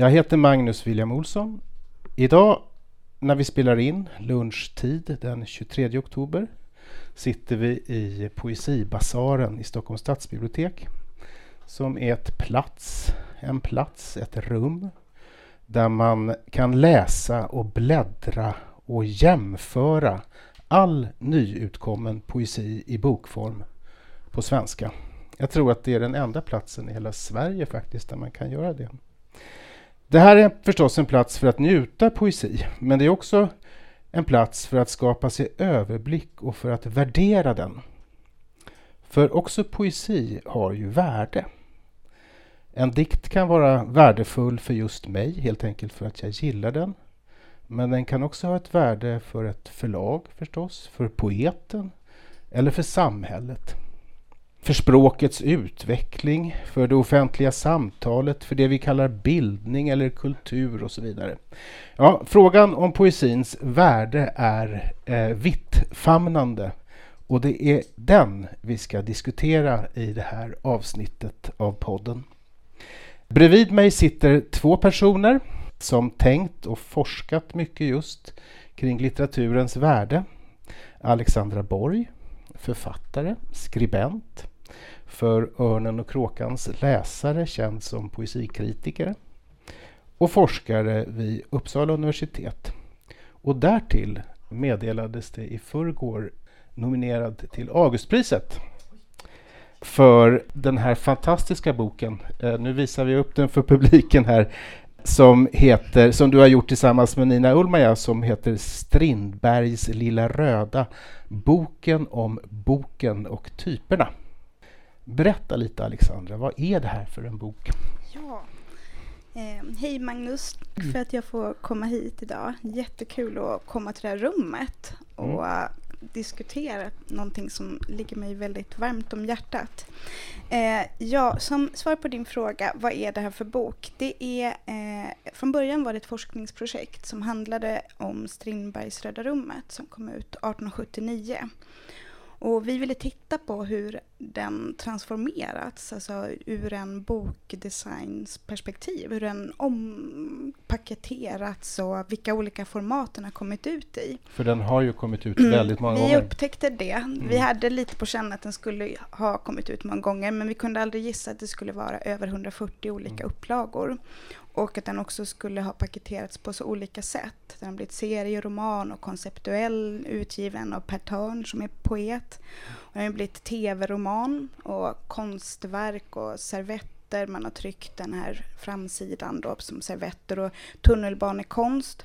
Jag heter Magnus William Olsson. Idag när vi spelar in lunchtid den 23 oktober sitter vi i Poesibasaren i Stockholms stadsbibliotek som är ett plats, en plats, ett rum där man kan läsa och bläddra och jämföra all nyutkommen poesi i bokform på svenska. Jag tror att det är den enda platsen i hela Sverige faktiskt där man kan göra det. Det här är förstås en plats för att njuta poesi, men det är också en plats för att skapa sig överblick och för att värdera den. För också poesi har ju värde. En dikt kan vara värdefull för just mig, helt enkelt för att jag gillar den. Men den kan också ha ett värde för ett förlag förstås, för poeten eller för samhället för språkets utveckling, för det offentliga samtalet, för det vi kallar bildning eller kultur och så vidare. Ja, frågan om poesins värde är eh, vittfamnande och det är den vi ska diskutera i det här avsnittet av podden. Bredvid mig sitter två personer som tänkt och forskat mycket just kring litteraturens värde. Alexandra Borg, författare, skribent, för Örnen och kråkans läsare känd som poesikritiker och forskare vid Uppsala universitet. Och därtill meddelades det i förrgår nominerad till Augustpriset för den här fantastiska boken. Eh, nu visar vi upp den för publiken här som heter, som du har gjort tillsammans med Nina Ullmaja, som heter Strindbergs Lilla röda, boken om boken och typerna. Berätta lite Alexandra, vad är det här för en bok? Ja. Eh, hej Magnus, tack för att jag får komma hit idag. Jättekul att komma till det här rummet och mm diskutera någonting som ligger mig väldigt varmt om hjärtat. Eh, ja, som svar på din fråga, vad är det här för bok? Det är, eh, från början var det ett forskningsprojekt som handlade om Strindbergs Röda rummet som kom ut 1879. Och vi ville titta på hur den transformerats, alltså ur en bokdesignsperspektiv, hur den ompaketerats och vilka olika format den har kommit ut i. För den har ju kommit ut mm. väldigt många vi gånger. Vi upptäckte det. Mm. Vi hade lite på känn att den skulle ha kommit ut många gånger, men vi kunde aldrig gissa att det skulle vara över 140 olika mm. upplagor och att den också skulle ha paketerats på så olika sätt. Den har blivit serieroman och konceptuell utgiven av Per Törn som är poet. Och den har blivit tv-roman och konstverk och servetter. Man har tryckt den här framsidan då som servetter och tunnelbanekonst.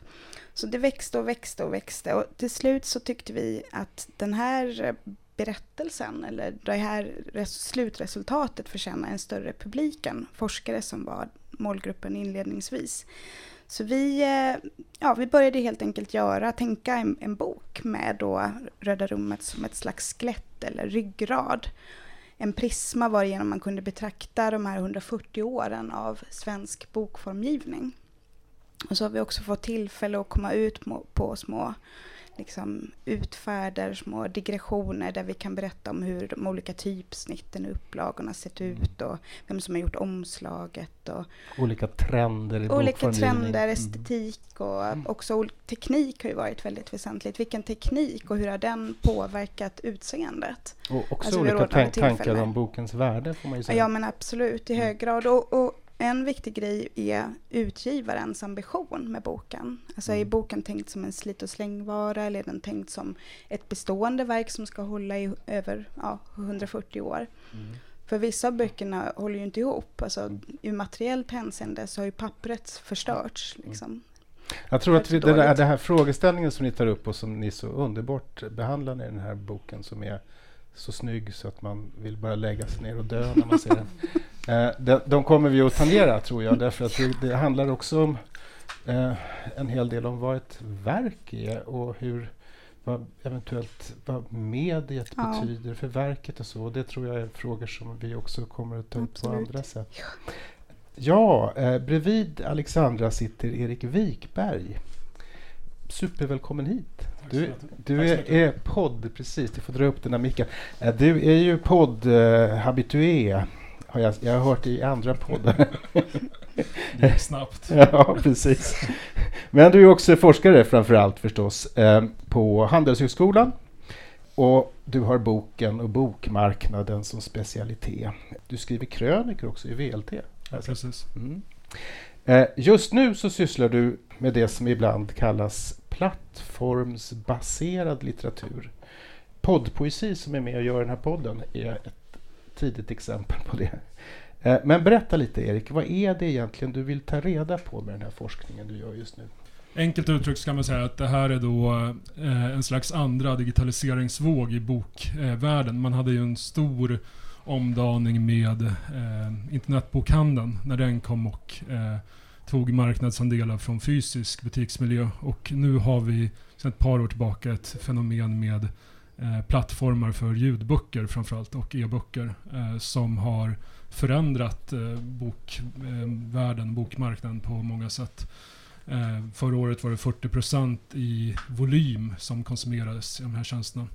Så det växte och växte och växte och till slut så tyckte vi att den här berättelsen eller det här slutresultatet förtjänar en större publik än forskare som var målgruppen inledningsvis. Så vi, eh, ja, vi började helt enkelt göra, tänka en, en bok med då Röda rummet som ett slags skelett eller ryggrad. En prisma varigenom man kunde betrakta de här 140 åren av svensk bokformgivning. Och så har vi också fått tillfälle att komma ut på små liksom utfärdar små digressioner där vi kan berätta om hur de olika typsnitten i upplagorna sett mm. ut och vem som har gjort omslaget. Och olika trender i Olika trender, mm. estetik och mm. också teknik har ju varit väldigt väsentligt. Vilken teknik och hur har den påverkat utseendet? Och också alltså, olika tankar om bokens värde får man ju säga. Ja men absolut, i hög grad. Och, och en viktig grej är utgivarens ambition med boken. Alltså mm. är boken tänkt som en slit och slängvara eller är den tänkt som ett bestående verk som ska hålla i över ja, 140 år? Mm. För vissa av böckerna håller ju inte ihop. Alltså, mm. I materiellt hänseende så har ju pappret förstörts. Mm. Liksom. Jag tror att vi, där, det här frågeställningen som ni tar upp och som ni så underbart behandlar i den här boken som är så snygg så att man vill bara lägga sig ner och dö när man ser den. Eh, de, de kommer vi att tangera, tror jag, därför att det, det handlar också om eh, en hel del om vad ett verk är och hur vad eventuellt vad mediet ja. betyder för verket och så. Det tror jag är frågor som vi också kommer att ta upp på andra sätt. Ja, ja eh, bredvid Alexandra sitter Erik Wikberg. Supervälkommen hit. Du, du är, är podd, precis, du får dra upp den här micken. Eh, du är ju podd-habitué. Eh, har jag, jag har hört i andra poddar. Det gick snabbt. ja, precis. Men du är också forskare framför allt förstås eh, på Handelshögskolan. Och du har boken och bokmarknaden som specialitet. Du skriver krönikor också i VLT. Ja, precis. Mm. Eh, just nu så sysslar du med det som ibland kallas plattformsbaserad litteratur. Poddpoesi som är med och gör den här podden är ett tidigt exempel på det. Eh, men berätta lite Erik, vad är det egentligen du vill ta reda på med den här forskningen du gör just nu? Enkelt uttryckt kan man säga att det här är då eh, en slags andra digitaliseringsvåg i bokvärlden. Man hade ju en stor omdaning med eh, internetbokhandeln när den kom och tog marknadsandelar från fysisk butiksmiljö. Och nu har vi sedan ett par år tillbaka ett fenomen med Eh, plattformar för ljudböcker framförallt och e-böcker eh, som har förändrat eh, bokvärlden, eh, bokmarknaden på många sätt. Eh, förra året var det 40% i volym som konsumerades i de här tjänsterna.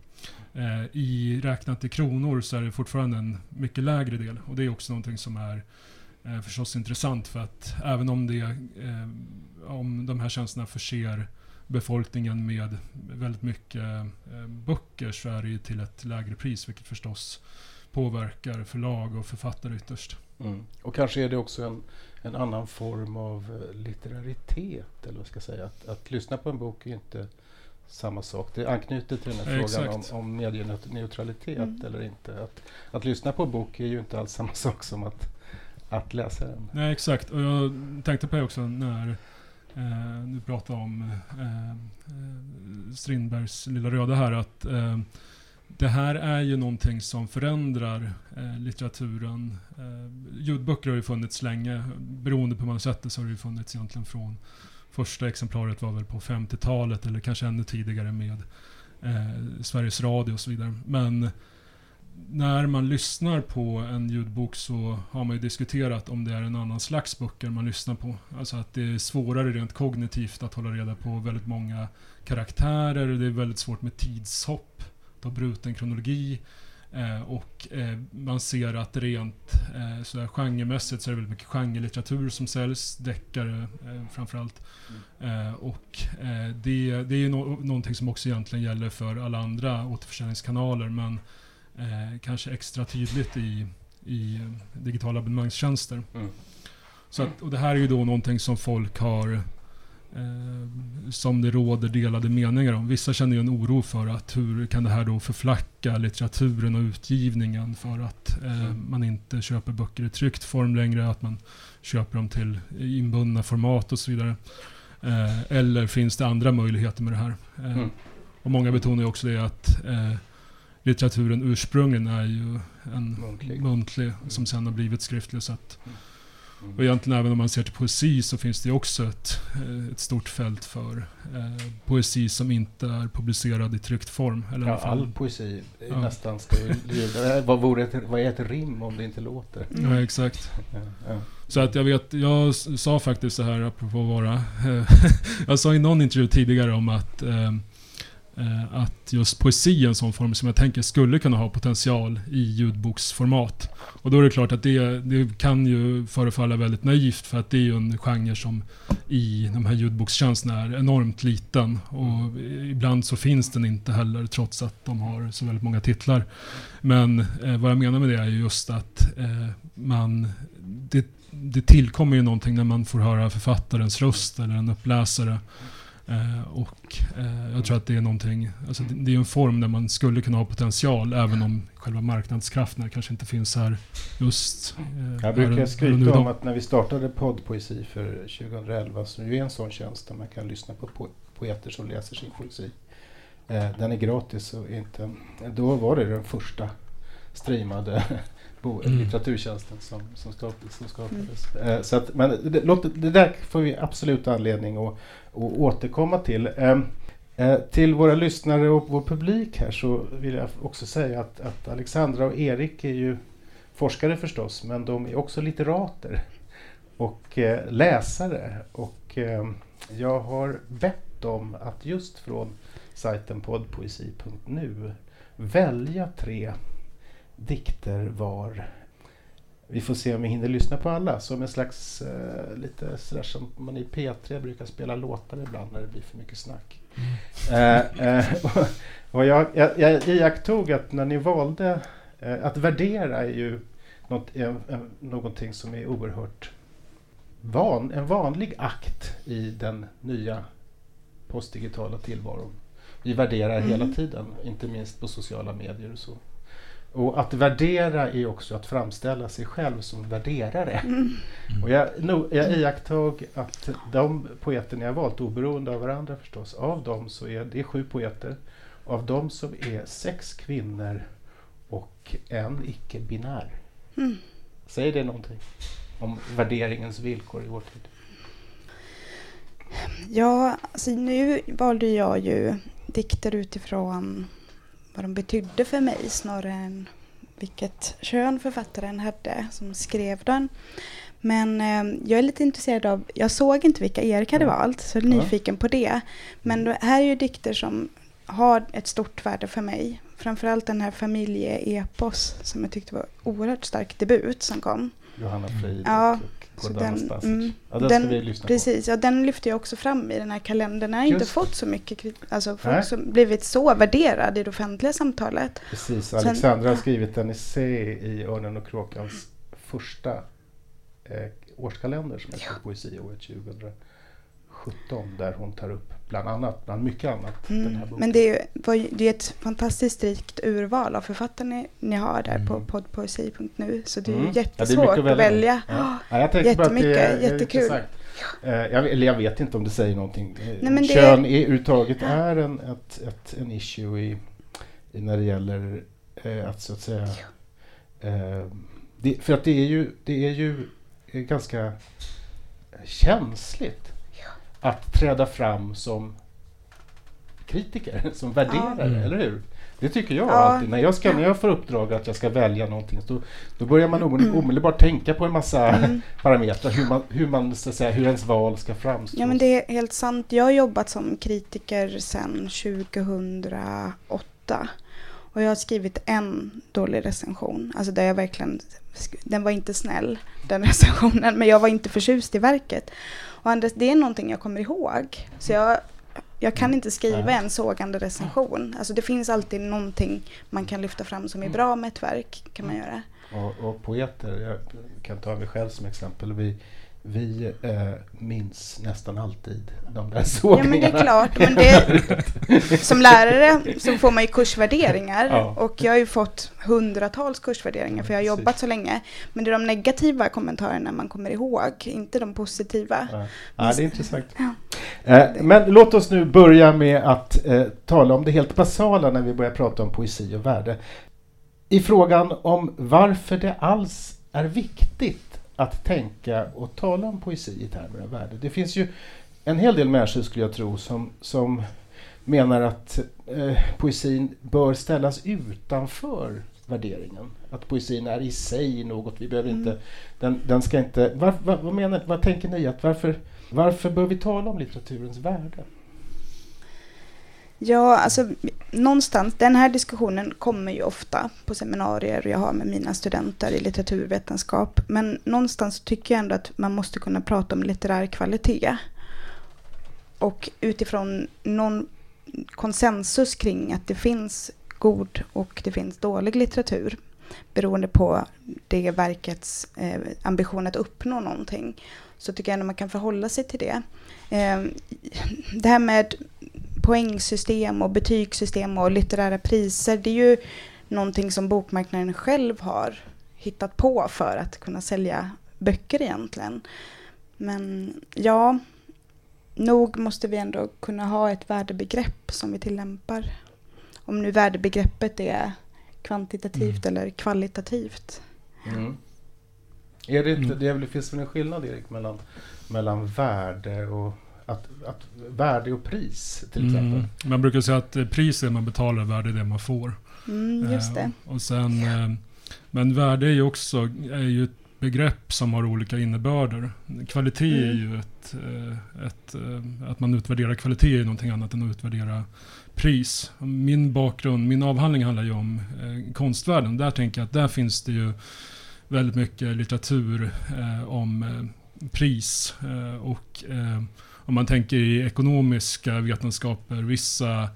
Eh, I räknat i kronor så är det fortfarande en mycket lägre del och det är också någonting som är eh, förstås intressant för att även om, det, eh, om de här tjänsterna förser befolkningen med väldigt mycket eh, böcker så är det till ett lägre pris vilket förstås påverkar förlag och författare ytterst. Mm. Och kanske är det också en, en annan form av eh, litteraritet, eller vad ska jag säga. Att, att lyssna på en bok är inte samma sak. Det anknyter till den här ja, frågan om, om medieneutralitet mm. eller inte. Att, att lyssna på en bok är ju inte alls samma sak som att, att läsa den. Nej, exakt. Och jag tänkte på det också när eh, du pratade om eh, eh, Strindbergs Lilla Röda här, att eh, det här är ju någonting som förändrar eh, litteraturen. Eh, ljudböcker har ju funnits länge. Beroende på hur man sett det så har det ju funnits egentligen från första exemplaret var väl på 50-talet eller kanske ännu tidigare med eh, Sveriges Radio och så vidare. Men när man lyssnar på en ljudbok så har man ju diskuterat om det är en annan slags böcker man lyssnar på. Alltså att det är svårare rent kognitivt att hålla reda på väldigt många karaktärer. Det är väldigt svårt med tidshopp av bruten kronologi. Eh, och eh, man ser att rent eh, sådär genremässigt så är det väldigt mycket genrelitteratur som säljs, deckare eh, framförallt. Mm. Eh, och eh, det, det är no någonting som också egentligen gäller för alla andra återförsäljningskanaler men eh, kanske extra tydligt i, i digitala abonnemangstjänster. Mm. Så att, och det här är ju då någonting som folk har eh, som det råder delade meningar om. Vissa känner ju en oro för att hur kan det här då förflacka litteraturen och utgivningen för att eh, mm. man inte köper böcker i tryckt form längre, att man köper dem till inbundna format och så vidare. Eh, eller finns det andra möjligheter med det här? Eh, mm. Och många betonar ju också det att eh, litteraturen ursprungligen är ju en muntlig, muntlig som sen har blivit skriftlig. Så att, mm. Och egentligen även om man ser till poesi så finns det också ett, eh, ett stort fält för eh, poesi som inte är publicerad i tryckt form. Eller ja, all poesi ja. nästan ska ju... vad, vore ett, vad är ett rim om det inte låter? Mm. Ja, exakt. Ja, ja. Så att jag vet, jag sa faktiskt så här apropå vara... Eh, jag sa i någon intervju tidigare om att eh, Eh, Eh, att just poesi är en sån form som jag tänker skulle kunna ha potential i ljudboksformat. Och då är det klart att det, det kan ju förefalla väldigt naivt för att det är ju en genre som i de här ljudbokstjänsterna är enormt liten. Och ibland så finns den inte heller trots att de har så väldigt många titlar. Men eh, vad jag menar med det är just att eh, man det, det tillkommer ju någonting när man får höra författarens röst eller en uppläsare. Eh, och eh, jag tror att det är någonting, alltså det, är en form där man skulle kunna ha potential även om själva marknadskrafterna kanske inte finns här just eh, Jag brukar skryta om att när vi startade poddpoesi för 2011 så är det en sån tjänst där man kan lyssna på po poeter som läser sin poesi. Den är gratis och inte, då var det den första streamade bo, Mm. litteraturtjänsten som, som, skapades. Som skapades. Eh, så att, men det, låt, det där får vi absolut anledning att, att återkomma till. Eh, eh, till våra lyssnare och vår publik här så vill jag också säga att, att Alexandra och Erik är ju forskare förstås, men de är också litterater och eh, läsare. Och eh, jag har bett dem att just från sajten poddpoesi.nu välja tre dikter var. Vi får se om vi hinner lyssna på alla som en slags eh, lite sådär som man i P3 brukar spela låtar ibland när det blir för mycket snack. Eh, eh, och, och jag, jag, jag iakttog att när ni valde eh, att värdera är ju något, en, en, någonting som är oerhört van, en vanlig akt i den nya postdigitala tillvaron. Vi värderar Mm. hela tiden, inte minst på sociala medier och så. Och att värdera är också att framställa sig själv som värderare. Mm. Och jag, no, jag iakttog att de poeter ni har valt, oberoende av varandra förstås, av dem så är det sju poeter. Av dem som är sex kvinnor och en icke-binär. Mm. Säger det någonting om värderingens villkor i vår tid? Ja, alltså nu valde jag ju dikter utifrån vad de betydde för mig snarare än vilket kön författaren hade som skrev den. Men eh, jag är lite intresserad av, jag såg inte vilka Erik hade valt, så jag är nyfiken på det. Men det här är ju dikter som har ett stort värde för mig. Framförallt den här familjeepos som jag tyckte var oerhört stark debut som kom. Johanna Frid Ja, och så den- mm, ja, den, den- Precis, ja, den lyfter jag också fram i den här kalendern. Den har inte Just. fått så mycket alltså folk som blivit så värderad i det offentliga samtalet. på. Precis, Sen- Alexandra har skrivit en essä i Örnen och kråkans första eh, årskalender som heter Poesiåret 2017 där hon tar upp bland annat, bland mycket annat, den här Mm. Men det är det är ett fantastiskt rikt urval av författare ni, ni har där på Mm. poddpoesi.nu. Så det är Mm. ju Ja, det är jättesvårt att välja. Ja. Ja, jag bara att det Jättemycket, är, jättekul. intressant. Eh, jag, eller jag vet inte om det säger någonting. Eh, Nej, men det- Kön är, överhuvudtaget är en, ett, ett, en issue i, i när det gäller eh, att så att säga... Eh, det, för att det är ju, det är ju ganska känsligt att träda fram som kritiker, som värderare, Ja. Mm. eller hur? Det tycker jag Ja. alltid. När jag, ska, när jag får uppdrag att jag ska välja någonting, då, då börjar man omedel- omedelbart tänka på en massa Mm. parametrar, hur, man, hur, man, så att säga, hur ens val ska framstå. Ja men det är helt sant. Jag har jobbat som kritiker sedan 2008. Och jag har skrivit en dålig recension. Alltså där jag verkligen, den var inte snäll den recensionen. Men jag var inte förtjust i verket. Och Anders, det är någonting jag kommer ihåg. Så jag, jag kan inte skriva Nej. en sågande recension. Alltså det finns alltid någonting man kan lyfta fram som är bra med ett verk. kan man göra. Och, och poeter, jag kan ta mig själv som exempel. Vi, vi eh, minns nästan alltid de där Ja sågningarna. men det är klart. Men det, som lärare så får man ju kursvärderingar. Ja. Och jag har ju fått hundratals kursvärderingar för jag har Precis. jobbat så länge. Men det är de negativa kommentarerna man kommer ihåg, inte de positiva. Ja. Ja, det är intressant. Ja. Eh, men låt oss nu börja med att eh, tala om det helt basala när vi börjar prata om poesi och värde. I frågan om varför det alls är viktigt att tänka och tala om poesi i termer av värde. Det finns ju en hel del människor skulle jag tro som, som menar att eh, poesin bör ställas utanför värderingen. Att poesin är i sig något, vi behöver Mm. inte, den, den ska inte, var, var, vad menar, vad tänker ni att varför, varför bör vi tala om litteraturens värde? Ja, alltså någonstans, den här diskussionen kommer ju ofta på seminarier jag har med mina studenter i litteraturvetenskap. Men någonstans tycker jag ändå att man måste kunna prata om litterär kvalitet. Och utifrån någon konsensus kring att det finns god och det finns dålig litteratur. Beroende på det verkets eh, ambition att uppnå någonting. Så tycker jag ändå man kan förhålla sig till det. Eh, det här med poängsystem och betygssystem och litterära priser, det är ju någonting som bokmarknaden själv har hittat på för att kunna sälja böcker egentligen. Men ja, nog måste vi ändå kunna ha ett värdebegrepp som vi tillämpar. Om nu värdebegreppet är kvantitativt eller kvalitativt. Mm. Är det, inte, Mm. det finns väl en skillnad Erik mellan, mellan värde och att, att, värde och pris till exempel? Mm. Man brukar säga att eh, priset man betalar, värde är det man får. Mm, just det. Eh, och sen, eh, men värde är ju också är ju ett begrepp som har olika innebörder. Kvalitet är Mm. ju ett, eh, ett... eh, Att man utvärderar kvalitet är någonting annat än att utvärdera pris. Min bakgrund, min avhandling handlar ju om eh, konstvärlden. Där tänker jag att där finns det ju väldigt mycket litteratur eh, om eh, pris. Eh, och eh, om man tänker i ekonomiska vetenskaper, vissa...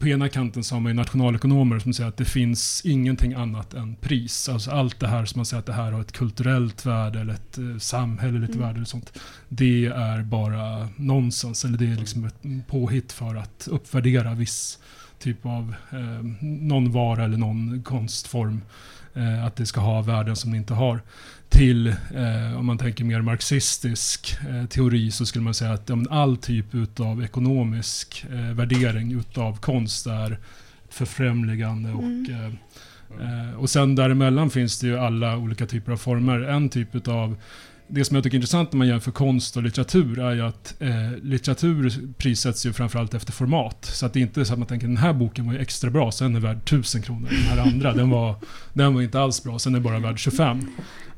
På ena kanten så har man ju nationalekonomer som säger att det finns ingenting annat än pris. Alltså allt det här som man säger att det här har ett kulturellt värde eller ett eh, samhälleligt Mm. värde eller sånt. Det är bara nonsens. Eller det är liksom ett påhitt för att uppvärdera viss typ av eh, någon vara eller någon konstform. Eh, att det ska ha värden som det inte har. Till, eh, om man tänker mer marxistisk eh, teori, så skulle man säga att ja, all typ utav ekonomisk eh, värdering utav konst är förfrämligande och Mm. eh, Eh, och sen däremellan finns det ju alla olika typer av former. En typ utav det som jag tycker är intressant när man jämför konst och litteratur är ju att eh, litteratur prissätts ju framförallt efter format. Så att det är inte så att man tänker den här boken var ju extra bra, sen är värd 1000 kronor. Den här andra, den var, den var inte alls bra, sen är bara värd 25.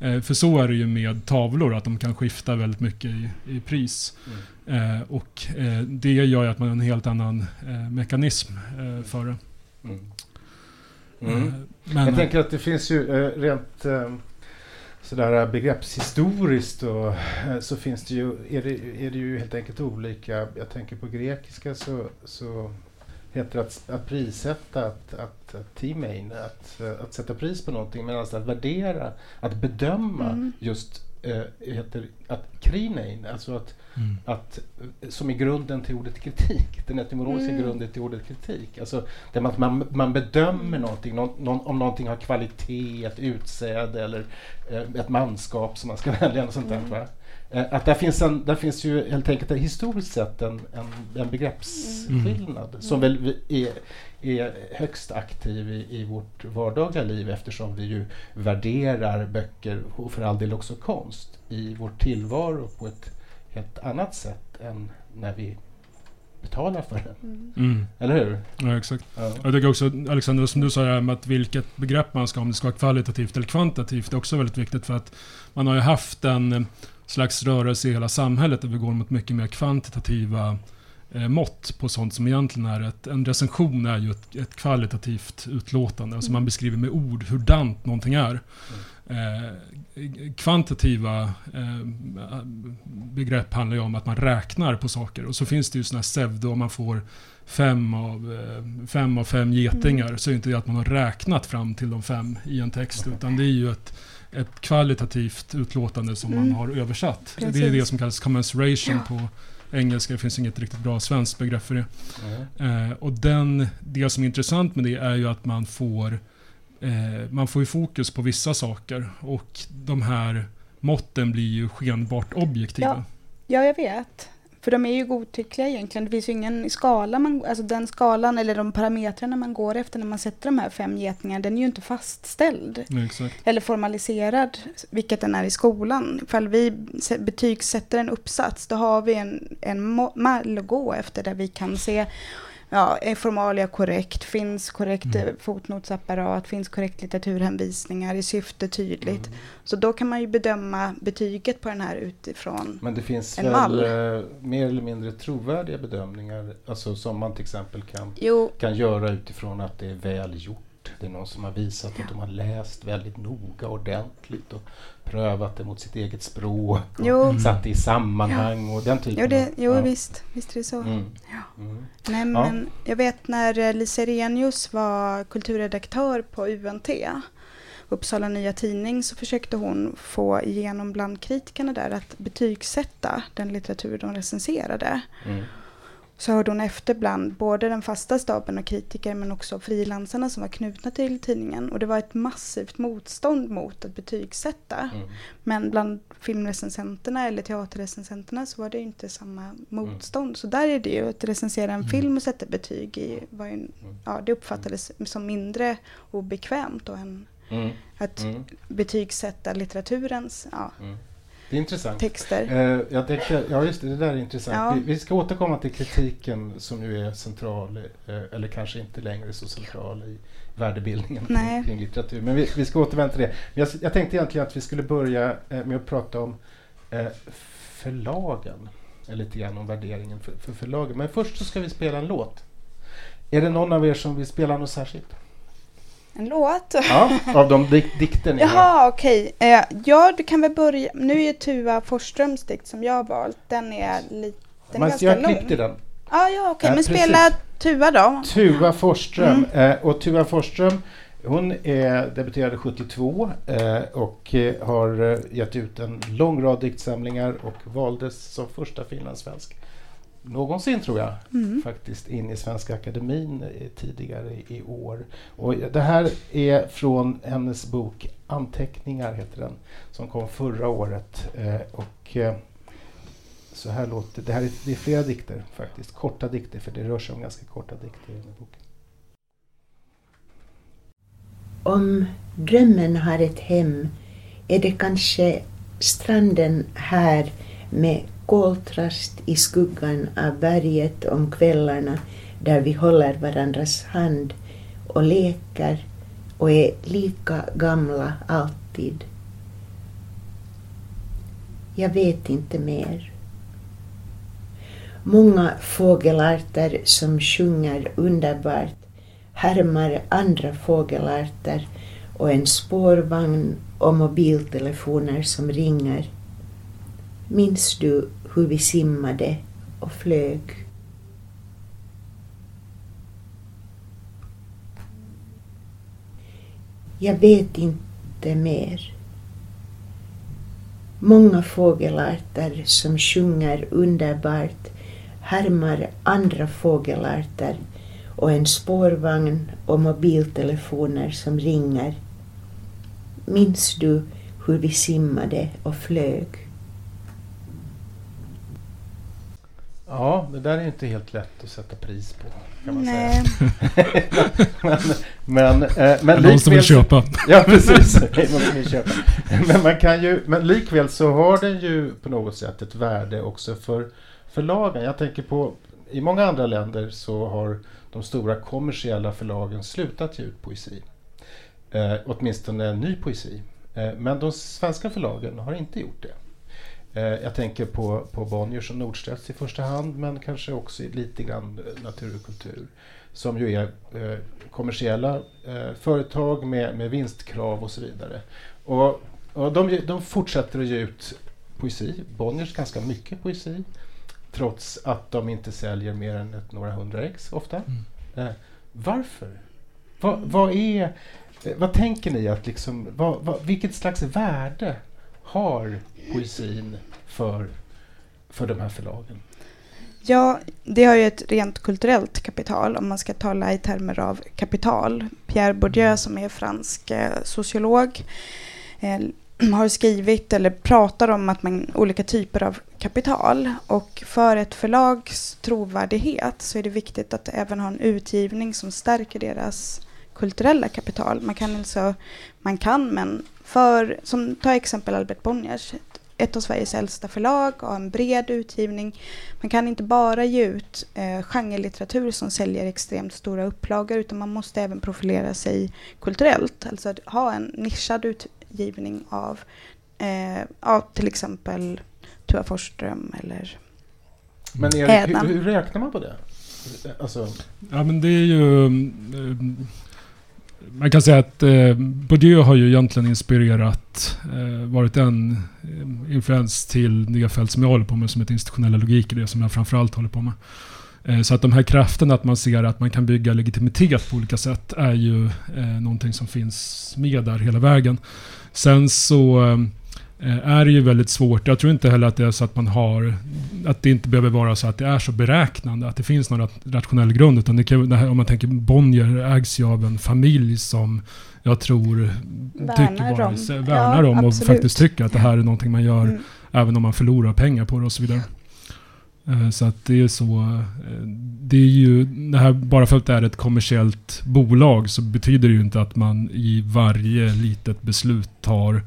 Eh, för så är det ju med tavlor, att de kan skifta väldigt mycket i, i pris. Mm. Eh, och eh, det gör ju att man har en helt annan eh, mekanism eh, för det. Mm. Mm. Men, Jag tänker att det finns ju rent sådär begreppshistoriskt och, eh, så finns det ju, är det, är det ju helt enkelt olika. Jag tänker på grekiska så, så heter det att, att prissätta, att, att, att timein, att, att sätta pris på någonting. Men alltså att värdera, att bedöma Mm. just eh, heter att krinein, alltså att mm. att, eh, som är grunden till ordet kritik. Den etymologiska Mm. grunden till ordet kritik. Alltså, där man, man, man bedömer någonting, någon, någon, om någonting har kvalitet, ett utsäde eller eh, ett manskap som man ska välja. Och sånt där, Mm. va? Eh, att där, finns en, där finns ju helt enkelt historiskt sett en, en, en begreppsskillnad som väl är, är högst aktiv i, i vårt vardagliga liv eftersom vi ju värderar böcker och för all del också konst i vår tillvaro på ett helt annat sätt än när vi betalar för den. Mm. Mm. Eller hur? Ja, exakt. Ja. Jag tycker också, Alexander, som du sa här med att vilket begrepp man ska ha, om det ska vara kvalitativt eller kvantitativt, det är också väldigt viktigt för att man har ju haft en slags rörelse i hela samhället där vi går mot mycket mer kvantitativa eh, mått på sånt som egentligen är ett, en recension är ju ett, ett kvalitativt utlåtande. Alltså man beskriver med ord hurdant någonting är. Eh, kvantitativa eh, begrepp handlar ju om att man räknar på saker. Och så finns det ju sådana här pseudo, om man får fem av, eh, fem av fem getingar, så är det inte det att man har räknat fram till de fem i en text, utan det är ju ett, ett kvalitativt utlåtande som man Mm. har översatt. Det är Precis. det som kallas commensuration Ja. på engelska. Det finns inget riktigt bra svenskt begrepp för det. Mm. Eh, och den, det som är intressant med det är ju att man får, eh, man får ju fokus på vissa saker och de här måtten blir ju skenbart objektiva. Ja. Ja, jag vet. För de är ju godtyckliga egentligen. Det finns ju ingen skala, man, alltså den skalan eller de parametrarna man går efter när man sätter de här fem getingarna, den är ju inte fastställd. Exakt. Eller formaliserad, vilket den är i skolan. Ifall vi betygsätter en uppsats, då har vi en, en mall att gå efter där vi kan se Ja, är formalia korrekt? Finns korrekt Mm. mm. fotnotsapparat? Finns korrekt litteraturhänvisningar? Är syfte tydligt? Mm. Så då kan man ju bedöma betyget på den här utifrån. Men det finns En väl mall. eh, mer eller mindre trovärdiga bedömningar alltså som man till exempel kan, Jo, kan göra utifrån att det är väl gjort. Det är någon som har visat att de har läst väldigt noga ordentligt och prövat det mot sitt eget språk och jo, Mm. satt det i sammanhang och den typen jo, det, av... jo ja. visst, visst är det så. Mm. Ja. Mm. Nej, men jag vet när eh, Lisa Renius var kulturredaktör på UNT, Uppsala Nya Tidning, så försökte hon få igenom bland kritikerna där att betygsätta den litteratur de recenserade. Mm. Så hörde hon efter bland både den fasta staben och kritiker men också frilansarna som var knutna till tidningen. Och det var ett massivt motstånd mot att betygsätta. Mm. Men bland filmrecensenterna eller teaterrecensenterna så var det inte samma motstånd. Så där är det ju att recensera en Mm. film och sätta betyg i, var ju, Mm. ja, det uppfattades som mindre obekvämt och än, Mm. Att mm. betygsätta litteraturens ja, mm. Det är intressant. texter. Eh, jag tänkte, ja, just det, det där är intressant. Ja. Vi, vi, ska återkomma till kritiken som ju är central, eh, eller kanske inte längre så central i värdebildningen kring, kring litteratur. Men vi, vi, ska återvända till det. Jag, jag tänkte egentligen att vi skulle börja eh, med att prata om eh, förlagen. Eller lite grann om värderingen för, för förlagen. Men först så ska vi spela en låt. Är det någon av er som vill spela något särskilt? En låt? Ja, av de dik dikter ni Jaha, okej. Okay. Eh, ja, du kan väl börja. Nu är Tuva Forsströms dikt som jag har valt, den är lite den är ganska jag lång. Jag klippte den. Ah, ja, okej. Okay. Men precis. spela Tuva då. Tuva Forsström. Mm. Eh, och Tuva Forsström hon är, debuterade 72 eh, och eh, har eh, gett ut en lång rad diktsamlingar och valdes som första finlandssvensk någonsin tror jag mm. faktiskt in i Svenska Akademin tidigare i år. Och det här är från hennes bok Anteckningar heter den som kom förra året. Eh, och eh, så här låter det. Här är, det är flera dikter faktiskt, korta dikter för det rör sig om ganska korta dikter i den här boken. Om drömmen har ett hem är det kanske stranden här med koltrast i skuggan av berget om kvällarna där vi håller varandras hand och leker och är lika gamla alltid. Jag vet inte mer. Många fågelarter som sjunger underbart härmar andra fågelarter och en spårvagn och mobiltelefoner som ringer. Minns du hur vi simmade och flög? Jag vet inte mer. Många fågelarter som sjunger underbart härmar andra fågelarter och en spårvagn och mobiltelefoner som ringer. Minns du hur vi simmade och flög? Ja, det där är inte helt lätt att sätta pris på. Kan man Nej. säga. men, men, eh, men någon som vill köpa. ja, precis. någon som vill köpa. Men, man kan ju, men likväl så har den ju på något sätt ett värde också för förlagen. Jag tänker på, i många andra länder så har de stora kommersiella förlagen slutat ge ut poesi. Eh, åtminstone ny poesi. Eh, men de svenska förlagen har inte gjort det. Eh, jag tänker på, på Bonniers och Nordstedts i första hand men kanske också lite grann Natur och kultur som ju är eh, kommersiella eh, företag med, med vinstkrav och så vidare. Och, och de, de fortsätter att ge ut poesi, Bonniers ganska mycket poesi trots att de inte säljer mer än ett, några hundra ex ofta. Mm. Eh, varför? Va, vad, är, eh, vad tänker ni att liksom, vad, vad, vilket slags värde har poesin för, för de här förlagen? Ja, det har ju ett rent kulturellt kapital om man ska tala i termer av kapital. Pierre Bourdieu som är fransk eh, sociolog eh, har skrivit eller pratar om att man olika typer av kapital och för ett förlags trovärdighet så är det viktigt att även ha en utgivning som stärker deras kulturella kapital. Man kan alltså, man kan men för, som ta exempel Albert Bonniers, ett av Sveriges äldsta förlag och en bred utgivning. Man kan inte bara ge ut eh, genrelitteratur som säljer extremt stora upplagor utan man måste även profilera sig kulturellt. Alltså att ha en nischad utgivning av, eh, av till exempel Tua Forsström eller Men Erik, hur, hur, räknar man på det? Alltså. Ja men det är ju... Man kan säga att eh, Bourdieu har ju egentligen inspirerat, eh, varit en eh, influens till nya fält som jag håller på med som heter institutionella logik, det som jag framförallt håller på med. Eh, så att de här krafterna, att man ser att man kan bygga legitimitet på olika sätt, är ju eh, någonting som finns med där hela vägen. Sen så Eh, är det ju väldigt svårt. Jag tror inte heller att det är så att man har, att det inte behöver vara så att det är så beräknande, att det finns någon rationell grund. Utan det kan, om man tänker Bonnier ägs ju av en familj som jag tror värnar tycker bara, om, värnar ja, om och faktiskt tycker att det här är någonting man gör mm. även om man förlorar pengar på det och så vidare. Eh, så att det är så. eh, Det är ju, det här, bara för att det är ett kommersiellt bolag så betyder det ju inte att man i varje litet beslut tar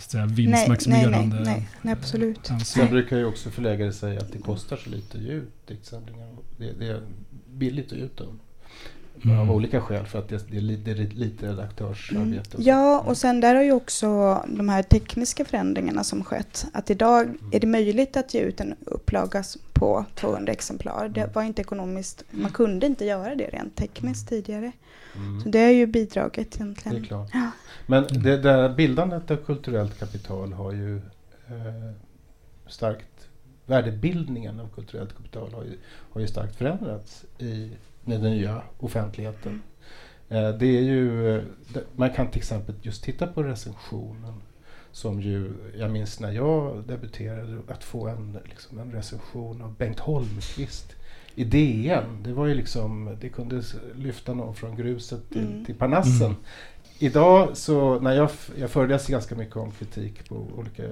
säga, Nej, nej, vinstmaximerande nej, nej, nej, absolut. ansvar. Sen brukar ju också förläggare säga att det kostar så lite att ge ut diktsamlingar. Det, det är billigt att ge ut dem. Mm. Av olika skäl, för att det, det är lite, lite redaktörsarbete. och så. Mm. Ja, och sen där har ju också de här tekniska förändringarna som skett. Att idag är det möjligt att ge ut en upplaga på 200 exemplar. Det var inte ekonomiskt, man kunde inte göra det rent tekniskt tidigare. Mm. Så det har ju bidragit Det är egentligen. klart. Ja. Men det där bildandet av kulturellt kapital har ju eh, starkt, värdebildningen av kulturellt kapital har ju, har ju starkt förändrats i den nya offentligheten. Eh, det är ju, eh, man kan till exempel just titta på recensionen som ju, jag minns när jag debuterade, att få en, liksom en recension av Bengt Holmqvist i DN. Det var ju liksom, det kunde lyfta någon från gruset till, Mm. till Parnassen. Mm. Idag så, när jag, jag föreläser ganska mycket om kritik på olika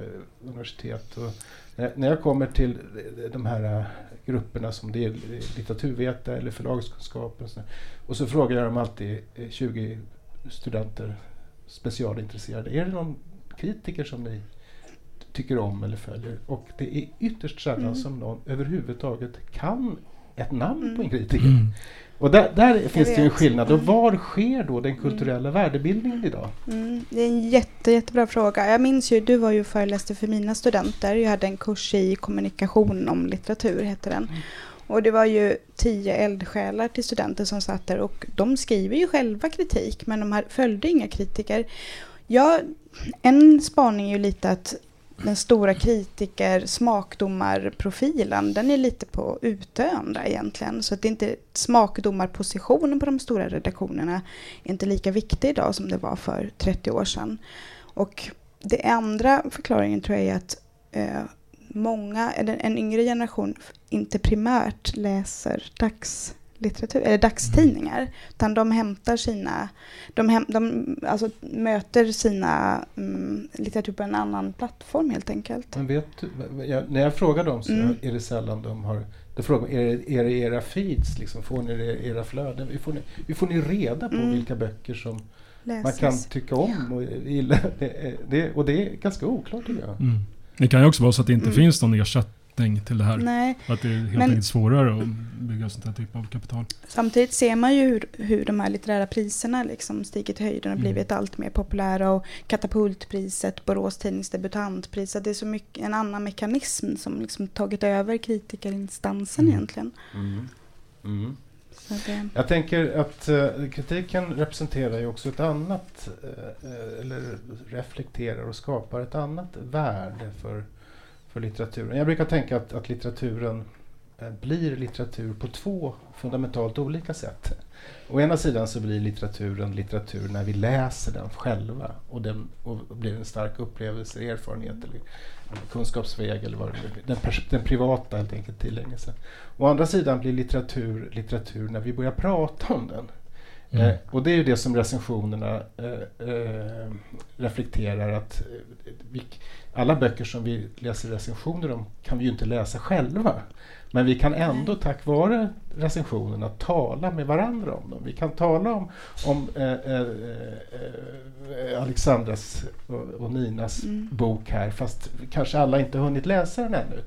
universitet och när, när jag kommer till de här eh, grupperna som det är litteraturvetare eller förlagskunskap och, så, och så frågar jag dem alltid, eh, 20 studenter specialintresserade, är det någon kritiker som ni tycker om eller följer? Och det är ytterst sällan Mm. som någon överhuvudtaget kan ett namn på en Mm. kritiker. Mm. Och där, där finns det ju en skillnad. Och Mm. var sker då den kulturella värdebildningen idag? Mm, det är en jätte, jättebra fråga. Jag minns ju, du var ju föreläste för mina studenter. Jag hade en kurs i kommunikation om litteratur, hette den. Mm. Och det var ju tio eldsjälar till studenter som satt där och de skriver ju själva kritik men de här följde inga kritiker. Ja, en spaning är ju lite att den stora kritiker smakdomarprofilen den är lite på utdöende egentligen. Så att det är inte smakdomarpositionen på de stora redaktionerna är inte lika viktig idag som det var för 30 år sedan. Och det andra förklaringen tror jag är att eh, många, eller en yngre generation inte primärt läser dags dagslitteratur, eller dagstidningar. Utan de hämtar sina, de, häm, de alltså, möter sina mm, litteratur på en annan plattform helt enkelt. Men vet du, jag, när jag frågar dem så Mm. är det sällan de har... Då frågar är det, är det era feeds? Liksom, får ni det, era flöden? Hur får ni, hur får ni reda på Mm. vilka böcker som man Läses. kan tycka om och gilla? Det, det, och det är ganska oklart tycker jag. Mm. Det kan ju också vara så att det inte Mm. finns någon ersättning till det här. Nej, Att det är helt Men- enkelt svårare att bygga sånt här typ av kapital. Samtidigt ser man ju hur, hur de här litterära priserna liksom stigit i höjden och Mm. blivit allt mer populära. Och Katapultpriset, Borås Tidnings debutantpris. att Det är så mycket, en annan mekanism som liksom tagit över kritikarinstansen Mm. egentligen. Mm. Mm. Så det, Jag tänker att eh, kritiken representerar ju också ett annat, eh, eh, eller reflekterar och skapar ett annat värde för, för litteraturen. Jag brukar tänka att, att litteraturen eh, blir litteratur på två fundamentalt olika sätt. Å ena sidan så blir litteraturen litteratur när vi läser den själva och den och blir en stark upplevelse, erfarenhet eller kunskapsväg eller vad det den, den privata helt enkelt tillägnelsen. Å andra sidan blir litteratur litteratur när vi börjar prata om den. Mm. Eh, och det är ju det som recensionerna eh, eh, reflekterar att eh, vi, alla böcker som vi läser recensioner om kan vi ju inte läsa själva. Men vi kan ändå tack vare recensionerna tala med varandra om dem. Vi kan tala om, om eh, eh, eh, Alexandras och, och Ninas Mm. bok här fast kanske alla inte hunnit läsa den ännu.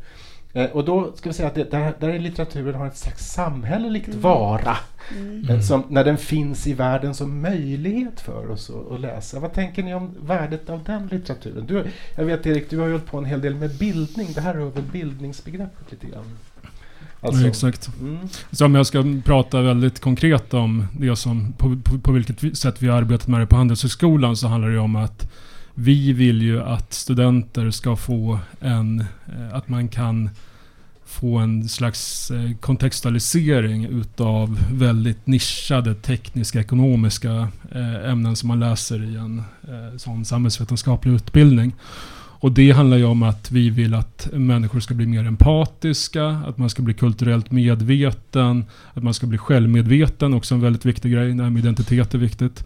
Eh, och då ska vi säga att det, där, där är litteraturen har ett slags samhälleligt Mm. vara. mm. Eh, Som, när den finns i världen som möjlighet för oss att, att läsa. Vad tänker ni om värdet av den litteraturen? Du, jag vet Erik, du har ju hållit på en hel del med bildning. Det här rör väl bildningsbegreppet lite grann? Alltså, Ja, exakt. Mm, Så om jag ska prata väldigt konkret om det som, på, på, på vilket vi- sätt vi har arbetat med det på Handelshögskolan så handlar det om att vi vill ju att studenter ska få en, eh, att man kan få en slags eh, kontextualisering utav väldigt nischade tekniska ekonomiska eh, ämnen som man läser i en sån samhällsvetenskaplig utbildning. Och det handlar ju om att vi vill att människor ska bli mer empatiska, att man ska bli kulturellt medveten, att man ska bli självmedveten, också en väldigt viktig grej. Det här med identitet är viktigt.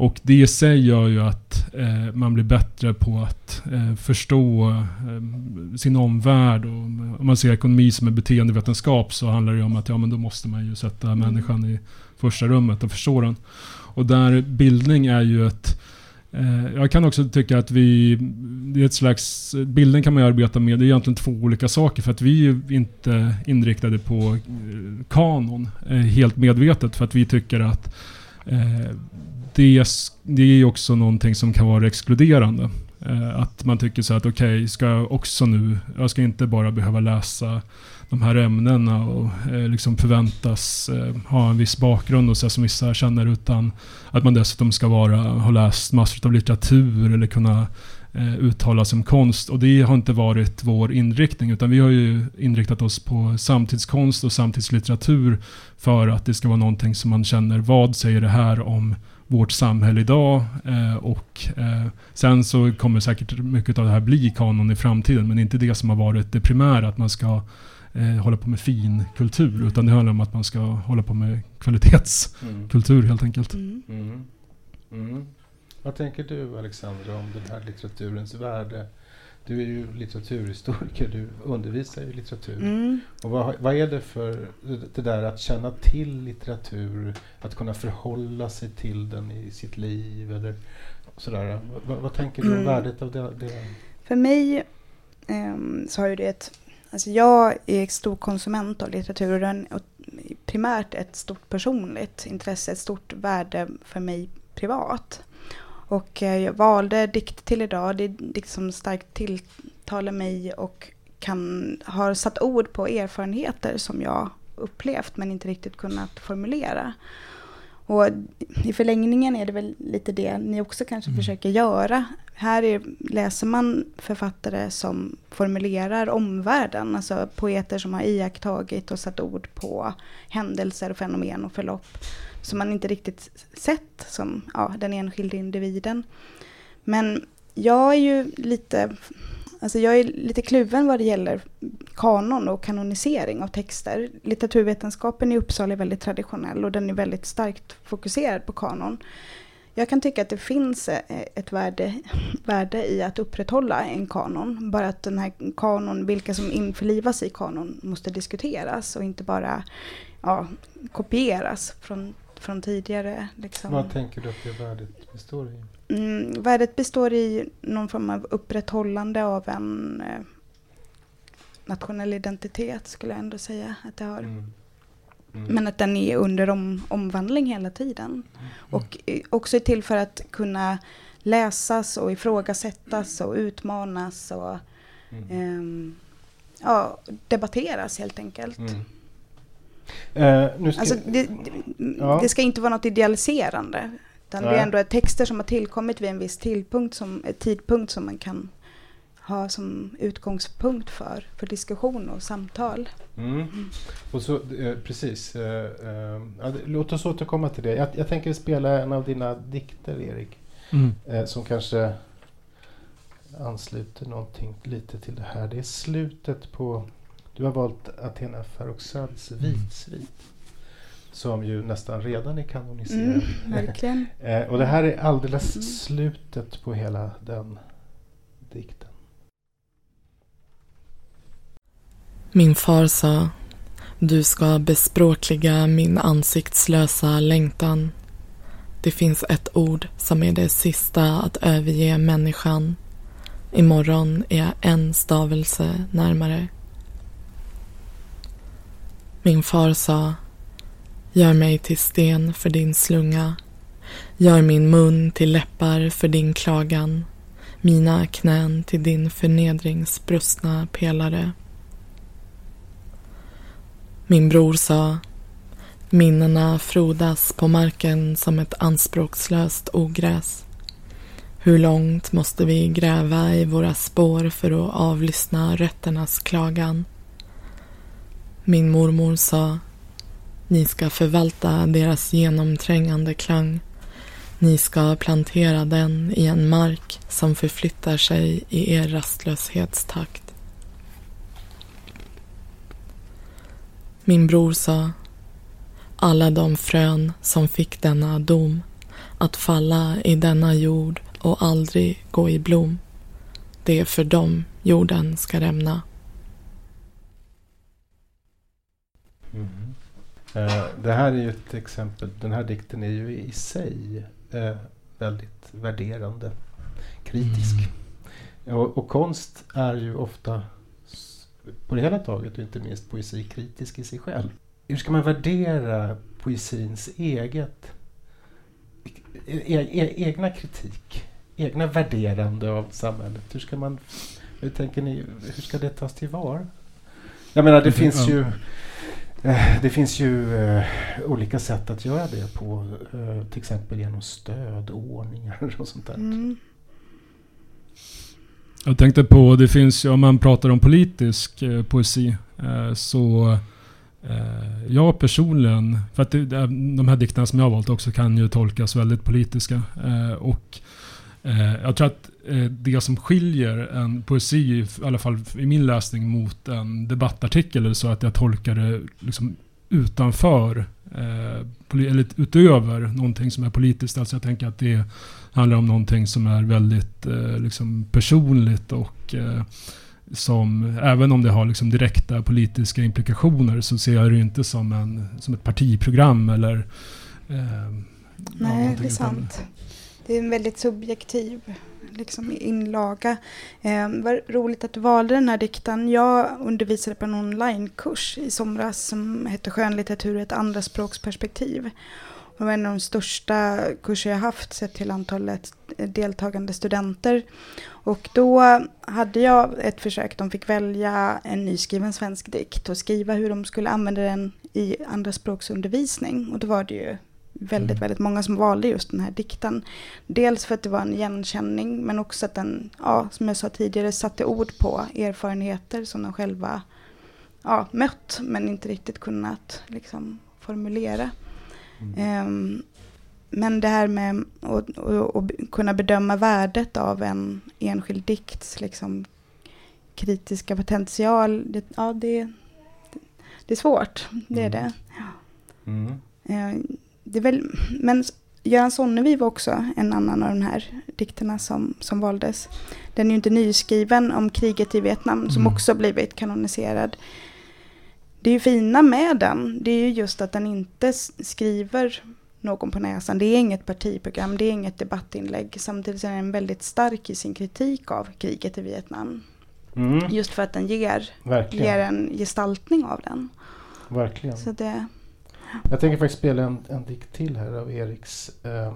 Och det i sig gör ju att eh, man blir bättre på att eh, förstå eh, sin omvärld och om man ser ekonomi som en beteendevetenskap så handlar det om att ja, men då måste man ju sätta mm. människan i första rummet och förstå den. Och där bildning är ju ett eh, jag kan också tycka att vi, det är ett slags, bildning kan man arbeta med, det är egentligen två olika saker för att vi är inte inriktade på eh, kanon helt medvetet för att vi tycker att det, det är också någonting som kan vara exkluderande. Eh, att man tycker så att okej, okay, ska jag också nu, jag ska inte bara behöva läsa de här ämnena och eh, liksom förväntas eh, ha en viss bakgrund och så som vissa känner utan att man dessutom ska vara, ha läst massor av litteratur eller kunna uttala sig om konst. Och det har inte varit vår inriktning utan vi har ju inriktat oss på samtidskonst och samtidslitteratur för att det ska vara någonting som man känner, vad säger det här om vårt samhälle idag eh, och eh, sen så kommer säkert mycket av det här bli kanon i framtiden men inte det som har varit det primära att man ska eh, hålla på med fin kultur utan det handlar om att man ska hålla på med kvalitetskultur mm. helt enkelt. Mm. Mm. mm. Vad tänker du Alexandra om den här litteraturens värde? Du är ju litteraturhistoriker, du undervisar i litteratur. Mm. Och vad, vad, är det för det där att känna till litteratur, att kunna förhålla sig till den i sitt liv eller sådär. Vad, vad tänker du om mm. värdet av det? det? För mig um, så har ju det ett Alltså jag är stor konsument av litteraturen och primärt ett stort personligt intresse, ett stort värde för mig privat. Och eh, jag valde dikt till idag. Det är dikt som starkt tilltalar mig och kan, har satt ord på erfarenheter som jag upplevt men inte riktigt kunnat formulera. Och i förlängningen är det väl lite det ni också kanske mm. försöker göra. Här är, läser man författare som formulerar omvärlden, alltså poeter som har iakttagit och satt ord på händelser, och fenomen och förlopp som man inte riktigt sett som ja, den enskilde individen. Men jag är ju lite, alltså jag är lite kluven vad det gäller kanon och kanonisering av texter. Litteraturvetenskapen i Uppsala är väldigt traditionell och den är väldigt starkt fokuserad på kanon. Jag kan tycka att det finns eh, ett värde, värde i att upprätthålla en kanon. Bara att den här kanon, vilka som införlivas i kanon måste diskuteras och inte bara ja, kopieras från från tidigare. Liksom. Vad tänker du att det värdet består i? Mm, värdet består i någon form av upprätthållande av en eh, nationell identitet skulle jag ändå säga att det har. Mm. Mm. Men att den är under om, omvandling hela tiden. Mm. Och eh, också till för att kunna läsas och ifrågasättas och utmanas och eh, ja, debatteras helt enkelt. Uh, ska, alltså, det, ja. det, ska inte vara något idealiserande. Utan det är ändå texter som har tillkommit vid en viss tidpunkt som, tidpunkt som man kan ha som utgångspunkt för, för diskussion och samtal. Mm. Mm. Och så, eh, precis. Eh, eh, låt oss återkomma till det. Jag, jag, tänker spela en av dina dikter, Erik. Mm. Som kanske ansluter någonting lite till det här. Det är slutet på du har valt Athena Farrokhzads mm. Vitsvit. Som ju nästan redan är kanoniserad. Mm, verkligen. eh, och det här är alldeles mm. slutet på hela den dikten. Min far sa Du ska bespråkliga min ansiktslösa längtan. Det finns ett ord som är det sista att överge människan. Imorgon är jag en stavelse närmare. Min far sa Gör mig till sten för din slunga. Gör min mun till läppar för din klagan. Mina knän till din förnedringsbrustna pelare. Min bror sa Minnena frodas på marken som ett anspråkslöst ogräs. Hur långt måste vi gräva i våra spår för att avlyssna rötternas klagan? Min mormor sa ni ska förvalta deras genomträngande klang. Ni ska plantera den i en mark som förflyttar sig i er rastlöshetstakt. Min bror sa alla de frön som fick denna dom att falla i denna jord och aldrig gå i blom. Det är för dem jorden ska rämna. Eh, det här är ju ett exempel. Den här dikten är ju i sig eh, väldigt värderande, kritisk. Mm. Och, och konst är ju ofta på det hela taget och inte minst poesi kritisk i sig själv. Hur ska man värdera poesins eget e, e, egna kritik, egna värderande av samhället? Hur ska man, hur tänker ni, hur ska det tas tillvara? Jag menar det Det- finns ja. ju det finns ju eh, olika sätt att göra det på, eh, till exempel genom stödordningar och sånt där. Mm. Jag tänkte på, det finns ju, om man pratar om politisk eh, poesi, eh, så eh, jag personligen, för att det, de här dikterna som jag har valt också kan ju tolkas väldigt politiska. Eh, och eh, jag tror att eh, det som skiljer en poesi, i alla fall i min läsning, mot en debattartikel är så att jag tolkar det liksom utanför, eh, eller utöver någonting som är politiskt. Alltså jag tänker att det handlar om någonting som är väldigt eh, liksom personligt och eh, som, även om det har liksom direkta politiska implikationer så ser jag det inte som, en, som ett partiprogram eller eh, Nej, det är sant. Det är en väldigt subjektiv liksom, inlaga. Eh, vad roligt att du valde den här dikten. Jag undervisade på en onlinekurs i somras som hette Skönlitteratur ur ett andraspråksperspektiv. Det var en av de största kurser jag haft sett till antalet deltagande studenter. Och då hade jag ett försök, de fick välja en nyskriven svensk dikt och skriva hur de skulle använda den i andraspråksundervisning. Och då var det ju väldigt, Mm. väldigt många som valde just den här dikten. Dels för att det var en igenkänning men också att den, ja, som jag sa tidigare, satte ord på erfarenheter som de själva ja, mött men inte riktigt kunnat liksom, formulera. Mm. Ehm, men det här med att, kunna bedöma värdet av en enskild dikts liksom, kritiska potential, det, ja, det, det är svårt. Det är Mm. det. Mm. Eh, det är väl, men Göran Sonnevi var också en annan av de här dikterna som, som valdes. Den är ju inte nyskriven om kriget i Vietnam som Mm. också blivit kanoniserad. Det är ju fina med den, det är ju just att den inte skriver någon på näsan. Det är inget partiprogram, det är inget debattinlägg. Samtidigt är den väldigt stark i sin kritik av kriget i Vietnam. Mm. Just för att den ger, Verkligen. ger en gestaltning av den. Verkligen. Så det, Jag tänker faktiskt spela en, en dikt till här av Eriks eh,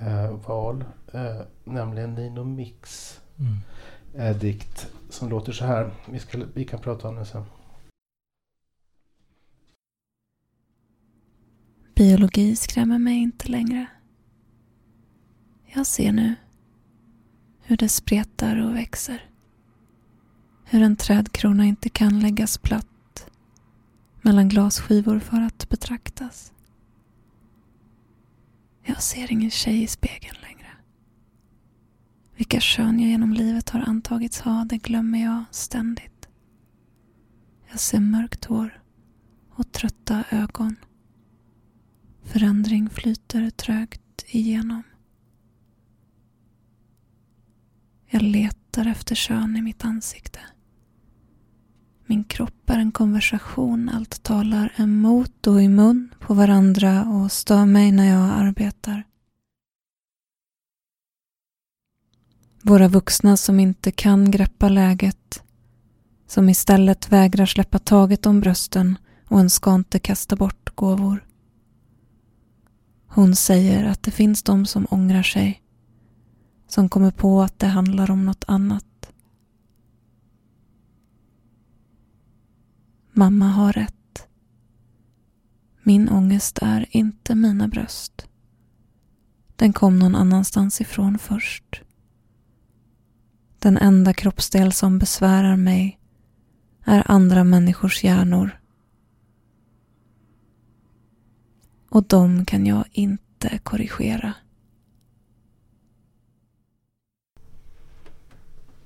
eh, val. Eh, nämligen Nino Mix Mm. eh, dikt som låter så här. Vi, ska, vi kan prata om den sen. Biologi skrämmer mig inte längre. Jag ser nu hur det spretar och växer. Hur en trädkrona inte kan läggas platt mellan glasskivor för att betraktas. Jag ser ingen tjej i spegeln längre. Vilka kön jag genom livet har antagits ha, det glömmer jag ständigt. Jag ser mörkt hår och trötta ögon. Förändring flyter trögt igenom. Jag letar efter kön i mitt ansikte. Min kropp är en konversation. Allt talar emot och i mun på varandra och stör mig när jag arbetar. Våra vuxna som inte kan greppa läget. Som istället vägrar släppa taget om brösten och en ska inte kasta bort gåvor. Hon säger att det finns de som ångrar sig. Som kommer på att det handlar om något annat. Mamma har rätt. Min ångest är inte mina bröst. Den kom någon annanstans ifrån först. Den enda kroppsdel som besvärar mig är andra människors hjärnor. Och dem kan jag inte korrigera.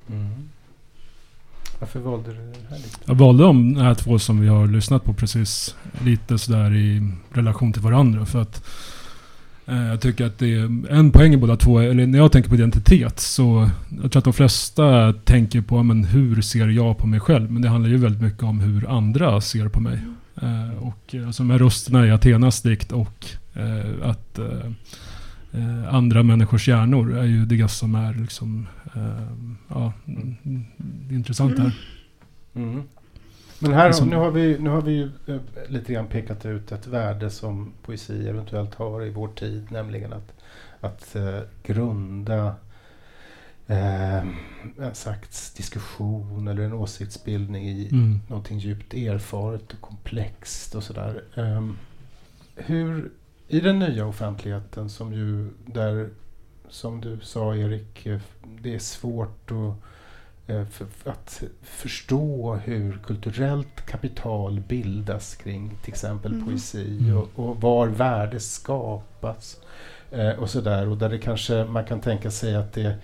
Mm. Varför valde du den här Lite? Jag valde de här två som vi har lyssnat på precis lite sådär i relation till varandra. För att eh, jag tycker att det är en poäng i båda två. Eller när jag tänker på identitet så jag tror att de flesta tänker på men hur ser jag på mig själv. Men det handlar ju väldigt mycket om hur andra ser på mig. Eh, och eh, alltså med rösterna i Athenas dikt och eh, att eh, eh andra människors hjärnor är ju det som är liksom, eh, ja, mm, intressant här. Mm. Men här, Som- nu har vi, nu har vi ju eh, lite grann pekat ut ett värde som poesi eventuellt har i vår tid, nämligen att, att eh, grunda eh, en slags diskussion eller en åsiktsbildning i Mm. någonting djupt erfaret och komplext och sådär. Ehm, hur, i den nya offentligheten som ju där, som du sa Erik, eh, det är svårt att, eh, att förstå hur kulturellt kapital bildas kring till exempel Mm. poesi Mm. och, och var värde skapas eh, och sådär. Och där det kanske man kan tänka sig att det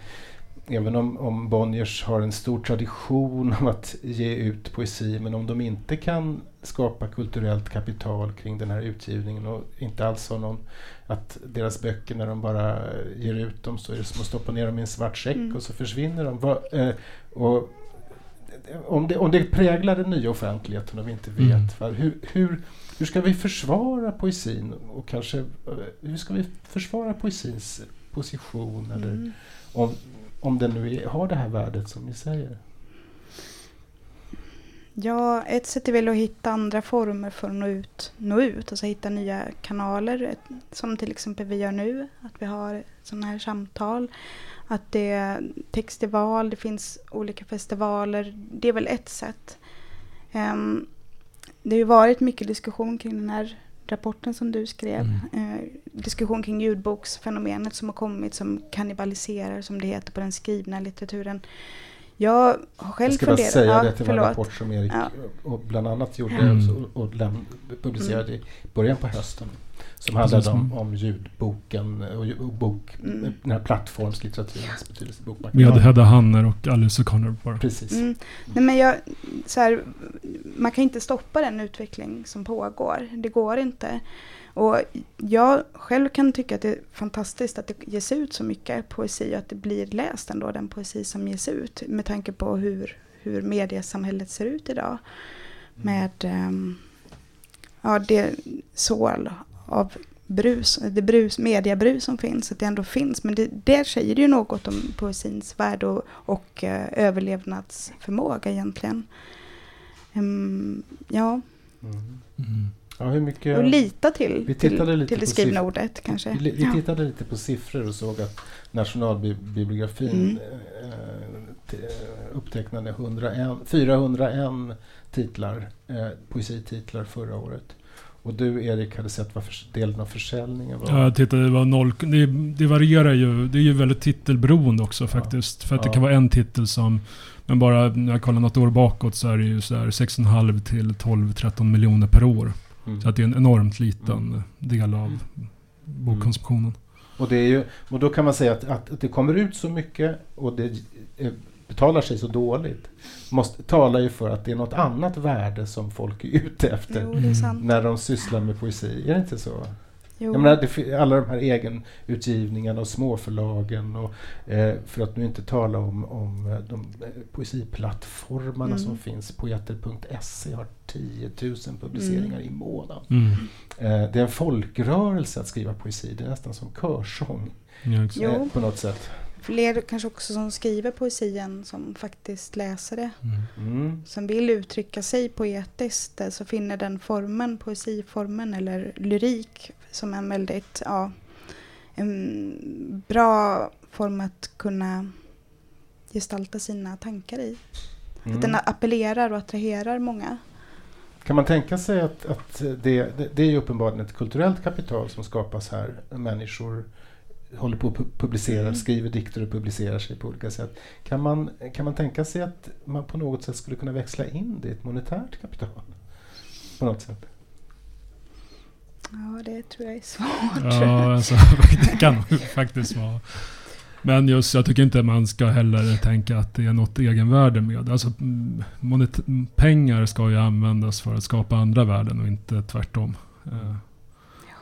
Även om, om Bonniers har en stor tradition av att ge ut poesi, men om de inte kan skapa kulturellt kapital kring den här utgivningen och inte alls har någon, att deras böcker när de bara ger ut dem så är det som att stoppa ner dem i en svart säck Mm. och så försvinner de. Va, eh, och om, det, om det präglar den nya offentligheten och vi inte vet, Mm. va, hur, hur, hur ska vi försvara poesin och kanske eh, hur ska vi försvara poesins position eller Mm. om, om den nu är, har det här värdet som ni säger. Ja, ett sätt är väl att hitta andra former för att nå ut, nå ut alltså hitta nya kanaler. Som till exempel vi gör nu, att vi har sådana här samtal. Att det är textival, det finns olika festivaler. Det är väl ett sätt. Ehm, det har ju varit mycket diskussion kring den här rapporten som du skrev. Eh, diskussion kring ljudboksfenomenet som har kommit som kannibaliserar, som det heter på den skrivna litteraturen. Jag har själv Jag ska bara funderat... säga ja, det till en förlåt. rapport som Erik Ja. och bland annat gjorde Mm. och, och läm, publicerade i början på hösten. Som handlade om, om ljudboken och, och bok, Mm. den här plattformslitteraturens betydelse i bokmarknaden. Med Hedda Hanner och Alice O'Connor bara. Precis. Mm. Nej, men jag, så här, man kan inte stoppa den utveckling som pågår. Det går inte. Och jag själv kan tycka att det är fantastiskt att det ges ut så mycket poesi och att det blir läst ändå, den poesi som ges ut. Med tanke på hur, hur mediesamhället ser ut idag. Med ehm, ja, det sål av brus, det brus, mediabrus som finns, att det ändå finns. Men det, där säger det ju något om poesins värde och, och eh, överlevnadsförmåga egentligen. Ehm, ja, Mm. Mm. Ja, hur mycket... och lita till, Vi till, tittade lite till det på skrivna siffror. ordet kanske. Vi, vi Ja. tittade lite på siffror och såg att nationalbibliografin Mm. eh, t- upptecknade 101, 401 titlar, eh, poesititlar förra året. Och du Erik hade sett vad förs- delen av försäljningen var. Ja, jag tittade, det var noll. Det, det varierar ju. Det är ju väldigt titelberoende också faktiskt. För att Ja. det kan vara en titel som... Men bara när jag kollar något år bakåt så är det ju så här 6,5 till 12-13 miljoner per år. Mm. Så att det är en enormt liten Mm. del av bokkonsumtionen. Och, det är ju, och då kan man säga att, att, att det kommer ut så mycket och det eh, betalar sig så dåligt. Måste, talar ju för att det är något annat värde som folk är ute efter Jo, är Mm. när de sysslar med poesi. Är det inte så? Jo. Jag menar, alla de här egenutgivningarna och småförlagen och eh, för att nu inte tala om, om eh, de eh, poesiplattformarna Mm. som finns. Poeter.se har 10 000 publiceringar i månaden. Mm. Eh, det är en folkrörelse att skriva poesi. Det är nästan som körsång Ja, eh, på något sätt. Fler kanske också som skriver poesi än som faktiskt läser det. Mm. Mm. Som vill uttrycka sig poetiskt. Så finner den formen, poesiformen eller lyrik som en väldigt ja, en bra form att kunna gestalta sina tankar i. Att den Mm. appellerar och attraherar många. Kan man tänka sig att, att det, det, det är ju uppenbarligen ett kulturellt kapital som skapas här. Människor håller på att pu- publicera, Mm. skriver dikter och publicerar sig på olika sätt. Kan man, kan man tänka sig att man på något sätt skulle kunna växla in det i ett monetärt kapital? På något sätt. Ja, det tror jag är svårt. Ja, alltså, det kan faktiskt vara. Men just, jag tycker inte man ska heller tänka att det är något egenvärde med. Alltså, mm, monet, pengar ska ju användas för att skapa andra värden och inte tvärtom. Eh,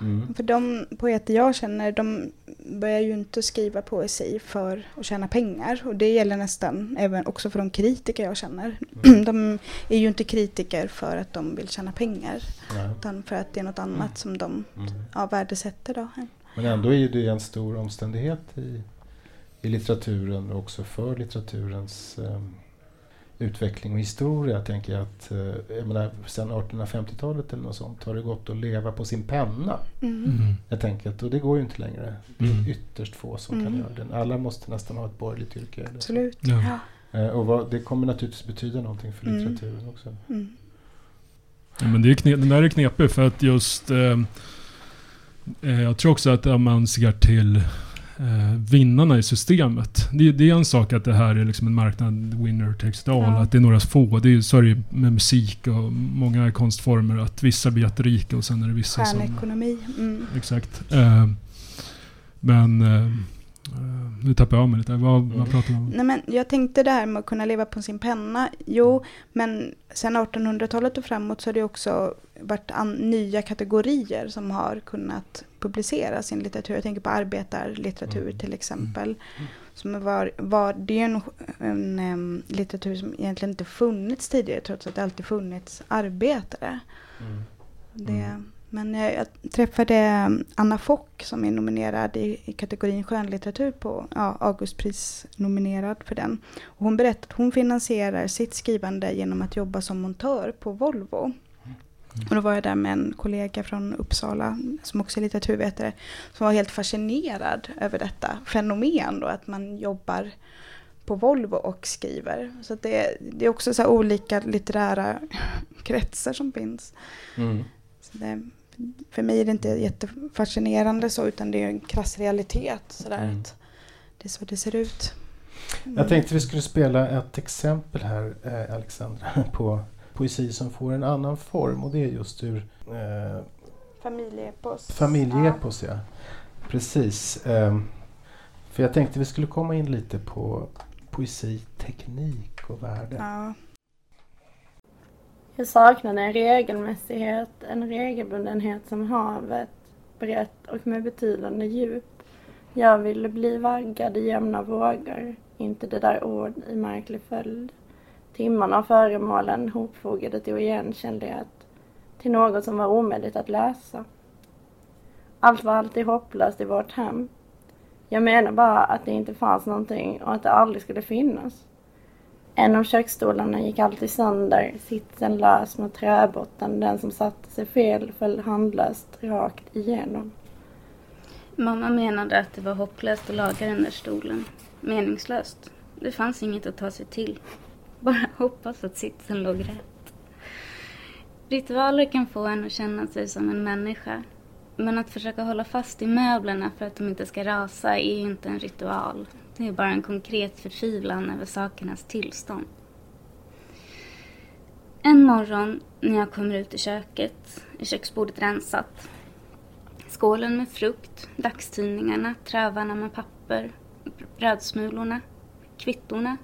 Mm. För de poeter jag känner, de börjar ju inte skriva poesi för att tjäna pengar. Och det gäller nästan även också för de kritiker jag känner. Mm. De är ju inte kritiker för att de vill tjäna pengar. Nej. Utan för att det är något annat som de Mm. ja, värdesätter. Då. Men ändå är det en stor omständighet i, i litteraturen och också för litteraturens ehm, utveckling och historia. Jag tänker att eh, jag menar, sedan 1850-talet eller något sånt har det gått att leva på sin penna. Mm. Mm. Jag tänker att, och det går ju inte längre. Det är Mm. ytterst få som kan Mm. göra det. Alla måste nästan ha ett borgerligt yrke. Absolut. Ja. Eh, och vad, det kommer naturligtvis betyda någonting för Mm. litteraturen också. Mm. Ja, men det är kne- den där är knepig för att just... Eh, eh, jag tror också att om man ser till vinnarna i systemet. Det, det är en sak att det här är liksom en marknad, winner takes it all. Ja. Att det är några få. Det är, så är det med musik och många konstformer. Att vissa blir jätterika och sen är det vissa som... Stjärnekonomi. Mm. Exakt. Eh, men... Eh, nu tappar jag av mig lite. Vad, Mm. vad pratar vi om? Nej, men jag tänkte det här med att kunna leva på sin penna. Jo, men sen 1800-talet och framåt så har det också varit an- nya kategorier som har kunnat publicera sin litteratur. Jag tänker på arbetarlitteratur Mm. till exempel. Som var, var, det är en, en em, litteratur som egentligen inte funnits tidigare trots att det alltid funnits arbetare. Mm. Det, Mm. Men jag, träffade Anna Fock som är nominerad i, i kategorin skönlitteratur på ja, Augustpris nominerad för den. Och hon berättade att hon finansierar sitt skrivande genom att jobba som montör på Volvo. Och då var jag där med en kollega från Uppsala som också är litteraturvetare som var helt fascinerad över detta fenomen då att man jobbar på Volvo och skriver. Så det, det är också så olika litterära kretsar som finns. Mm. Så det, för mig är det inte jättefascinerande så utan det är en krass realitet. Sådär, Mm. att det är så det ser ut. Jag tänkte vi skulle spela ett exempel här, eh, Alexandra, på poesi som får en annan form och det är just ur eh, Familjeepos. familjeepos. Ja. Precis. ehm, för jag tänkte vi skulle komma in lite på poesi, teknik och värde. Ja. Jag saknade en regelmässighet, en regelbundenhet som havet, brett och med betydande djup. Jag ville bli vaggad i jämna vågor, inte det där ord i märklig följd. Timmarna och föremålen hopfogade till oigenkännlighet, till något som var omöjligt att läsa. Allt var alltid hopplöst i vårt hem. Jag menar bara att det inte fanns någonting och att det aldrig skulle finnas. En av köksstolarna gick alltid sönder, sitsen lös mot träbotten. Den som satte sig fel föll handlöst rakt igenom. Mamma menade att det var hopplöst att laga den där stolen. Meningslöst. Det fanns inget att ta sig till. Bara hoppas att sitsen låg rätt. Ritualer kan få en att känna sig som en människa. Men att försöka hålla fast i möblerna för att de inte ska rasa är inte en ritual. Det är bara en konkret förtvivlan över sakernas tillstånd. En morgon när jag kommer ut i köket är köksbordet rensat. Skålen med frukt, dagstidningarna, trävarna med papper, brödsmulorna, kvittorna.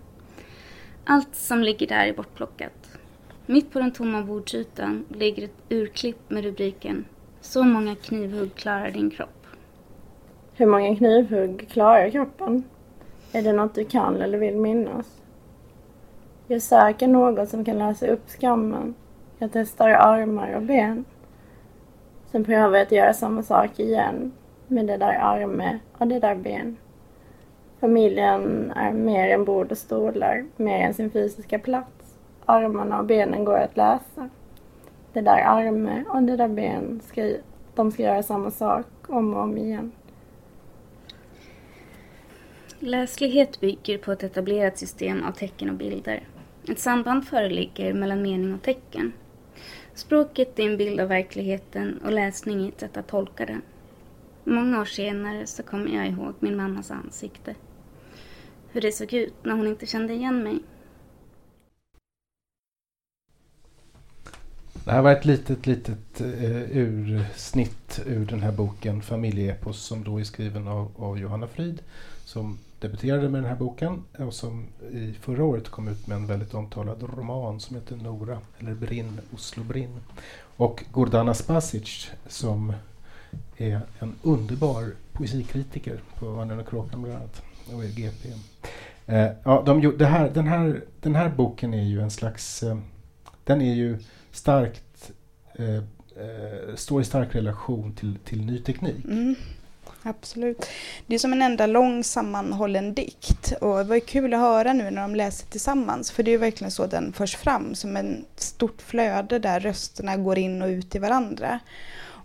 Allt som ligger där är bortplockat. Mitt på den tomma bordsytan ligger ett urklipp med rubriken Så många knivhugg klarar din kropp. Hur många knivhugg klarar kroppen? Är det något du kan eller vill minnas? Jag söker något som kan lösa upp skammen. Jag testar armar och ben. Sen prövar jag att göra samma sak igen. Med det där arme och det där ben. Familjen är mer än bord och stolar, mer än sin fysiska plats. Armarna och benen går att läsa. Det där arme och det där ben, ska, de ska göra samma sak om och om igen. Läslighet bygger på ett etablerat system av tecken och bilder. Ett samband föreligger mellan mening och tecken. Språket är en bild av verkligheten och läsning är ett sätt att tolka den. Många år senare så kommer jag ihåg min mammas ansikte. Hur det såg ut när hon inte kände igen mig. Det här var ett litet, litet eh, ursnitt ur den här boken Familjeepos som då är skriven av, av Johanna Frid som debuterade med den här boken och som i förra året kom ut med en väldigt omtalad roman som heter Nora, eller Brinn, Oslo Brinn. Och Gordana Spasic som är en underbar poesikritiker på Örnen och Kråkan bland annat och är GP. Eh, ja, de, det här, den, här, den här boken är ju en slags... Eh, den är ju starkt... Eh, eh står i stark relation till, till ny teknik. Mm. Absolut. Det är som en enda lång sammanhållen dikt. Och det var kul att höra nu när de läser tillsammans. För det är ju verkligen så den förs fram. Som ett stort flöde där rösterna går in och ut i varandra.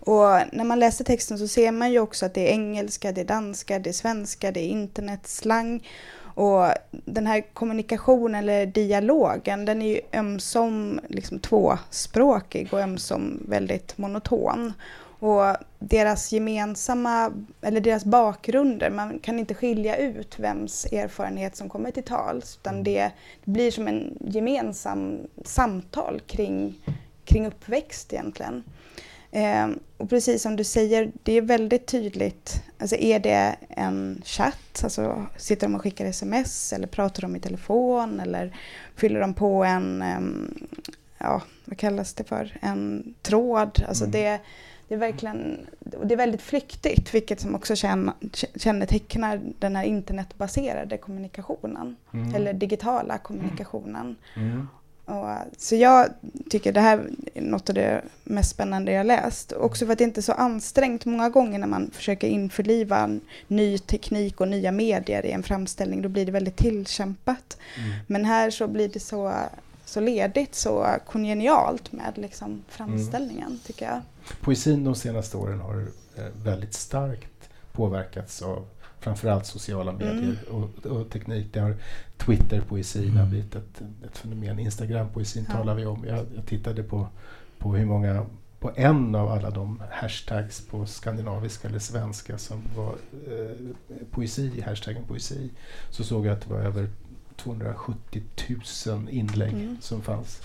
Och när man läser texten så ser man ju också att det är engelska, det är danska, det är svenska, det är internetslang. Och den här kommunikationen eller dialogen den är ju ömsom liksom tvåspråkig och ömsom väldigt monoton. Och deras gemensamma, eller deras bakgrunder, man kan inte skilja ut vems erfarenhet som kommer till tals. Utan det, det blir som en gemensam samtal kring, kring uppväxt egentligen. Eh, och precis som du säger, det är väldigt tydligt. Alltså är det en chatt, alltså sitter de och skickar sms eller pratar de i telefon eller fyller de på en, um, ja vad kallas det för, en tråd. Alltså mm. det, det är verkligen, det är väldigt flyktigt, vilket som också kännetecknar den här internetbaserade kommunikationen. Mm. Eller digitala kommunikationen. Mm. Och, så jag tycker det här är något av det mest spännande jag läst. Också för att det inte är så ansträngt många gånger när man försöker införliva ny teknik och nya medier i en framställning. Då blir det väldigt tillkämpat. Mm. Men här så blir det så, så ledigt, så kongenialt med liksom framställningen mm. tycker jag. Poesin de senaste åren har eh, väldigt starkt påverkats av framförallt sociala medier mm. och, och, teknik. Det har Twitter-poesin mm. har blivit ett, ett fenomen. Instagram-poesin ja. talar vi om. Jag, jag, tittade på, på hur många på en av alla de hashtags på skandinaviska eller svenska som var eh, poesi, hashtaggen poesi, så såg jag att det var över 270 000 inlägg mm. som fanns.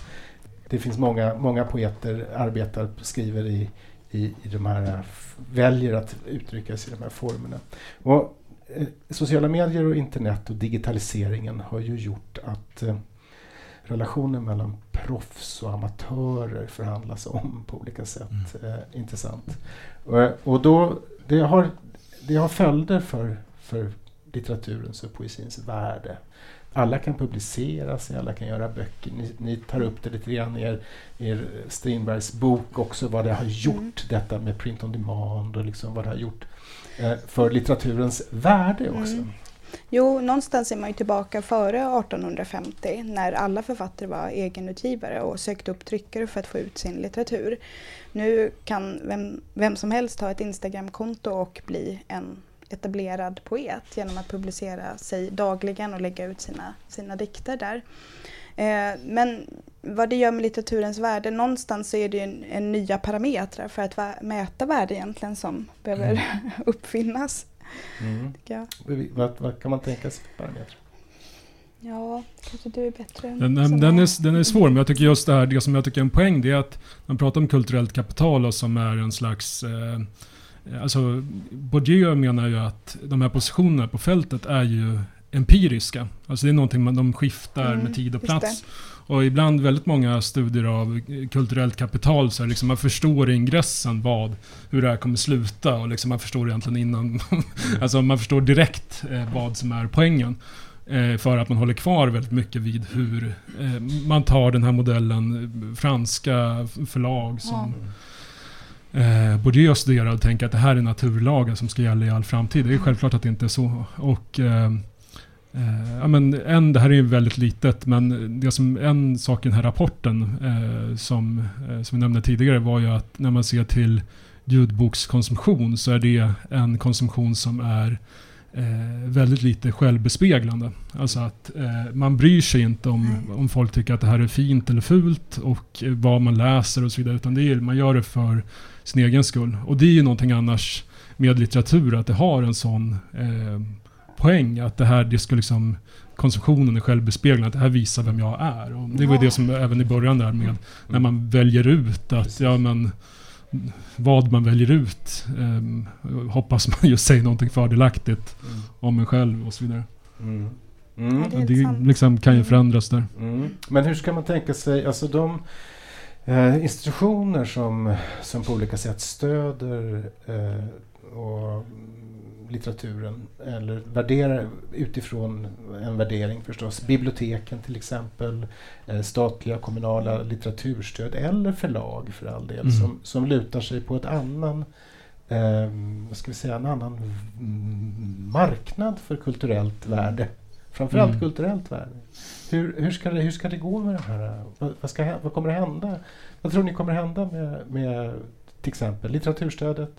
Det finns många, många poeter, arbetar, skriver i, i, i de här, väljer att uttrycka sig i de här formerna. Och Eh, sociala medier och internet och digitaliseringen har ju gjort att eh, relationen mellan proffs och amatörer förhandlas om på olika sätt. Mm. Eh, intressant. Och, och, då, det, har, det har följder för, för litteraturens och poesins värde. Alla kan publicera sig, alla kan göra böcker. Ni, ni tar upp det lite grann i er, er Strindbergs bok också, vad det har gjort, mm. detta med print on demand och liksom vad det har gjort Eh, för litteraturens värde också. Mm. Jo, någonstans är man ju tillbaka före 1850 när alla författare var egenutgivare och sökte upp tryckare för att få ut sin litteratur. Nu kan vem, vem som helst ha ett Instagramkonto och bli en etablerad poet genom att publicera sig dagligen och lägga ut sina, sina dikter där. Eh, men vad det gör med litteraturens värde, någonstans så är det en, en nya parametrar för att mäta värde egentligen som behöver mm. uppfinnas. Mm. Vad, vad, kan man tänka sig för parametrar? Ja, kanske du är bättre. Den, den, den, är, den är svår, men jag tycker just det här, det som jag tycker är en poäng, det är att man pratar om kulturellt kapital och som är en slags eh, Alltså, Bourdieu menar ju att de här positionerna på fältet är ju empiriska. Alltså det är någonting man, de skiftar mm, med tid och plats. Och ibland väldigt många studier av kulturellt kapital så är liksom man förstår i ingressen vad, hur det här kommer sluta och liksom man förstår egentligen innan, alltså man förstår direkt eh, vad som är poängen. Eh, för att man håller kvar väldigt mycket vid hur eh, man tar den här modellen, franska förlag som eh, Bourdieu studerar och tänker att det här är naturlagar som ska gälla i all framtid. Det är självklart att det inte är så. Och eh, Eh, ja, men en, det här är ju väldigt litet, men det som, en sak i den här rapporten eh, som, eh, som vi nämnde tidigare var ju att när man ser till ljudbokskonsumtion så är det en konsumtion som är eh, väldigt lite självbespeglande. Alltså att eh, man bryr sig inte om, om folk tycker att det här är fint eller fult och eh, vad man läser och så vidare. Utan det är, man gör det för sin egen skull. Och det är ju någonting annars med litteratur, att det har en sån poäng. Att det här, det ska liksom, konsumtionen är självbespeglande. Att det här visar vem jag är. Och det var det som även i början där med när man väljer ut att, ja men vad man väljer ut um, hoppas man ju säger någonting fördelaktigt mm. om en själv och så vidare. Mm. Mm. Ja, det, det liksom kan ju mm. förändras där. Mm. Men hur ska man tänka sig, alltså de eh, institutioner som, som på olika sätt stöder eh, och litteraturen eller värderar utifrån en värdering förstås. Biblioteken till exempel, eh, statliga kommunala litteraturstöd eller förlag för all del Mm. som, som lutar sig på ett annan eh, vad ska vi säga, en annan mm, marknad för kulturellt värde. Framförallt Mm. kulturellt värde. Hur, hur, ska det, hur ska det gå med det här? Vad, vad, ska, vad kommer att hända? Vad tror ni kommer hända med, med till exempel litteraturstödet?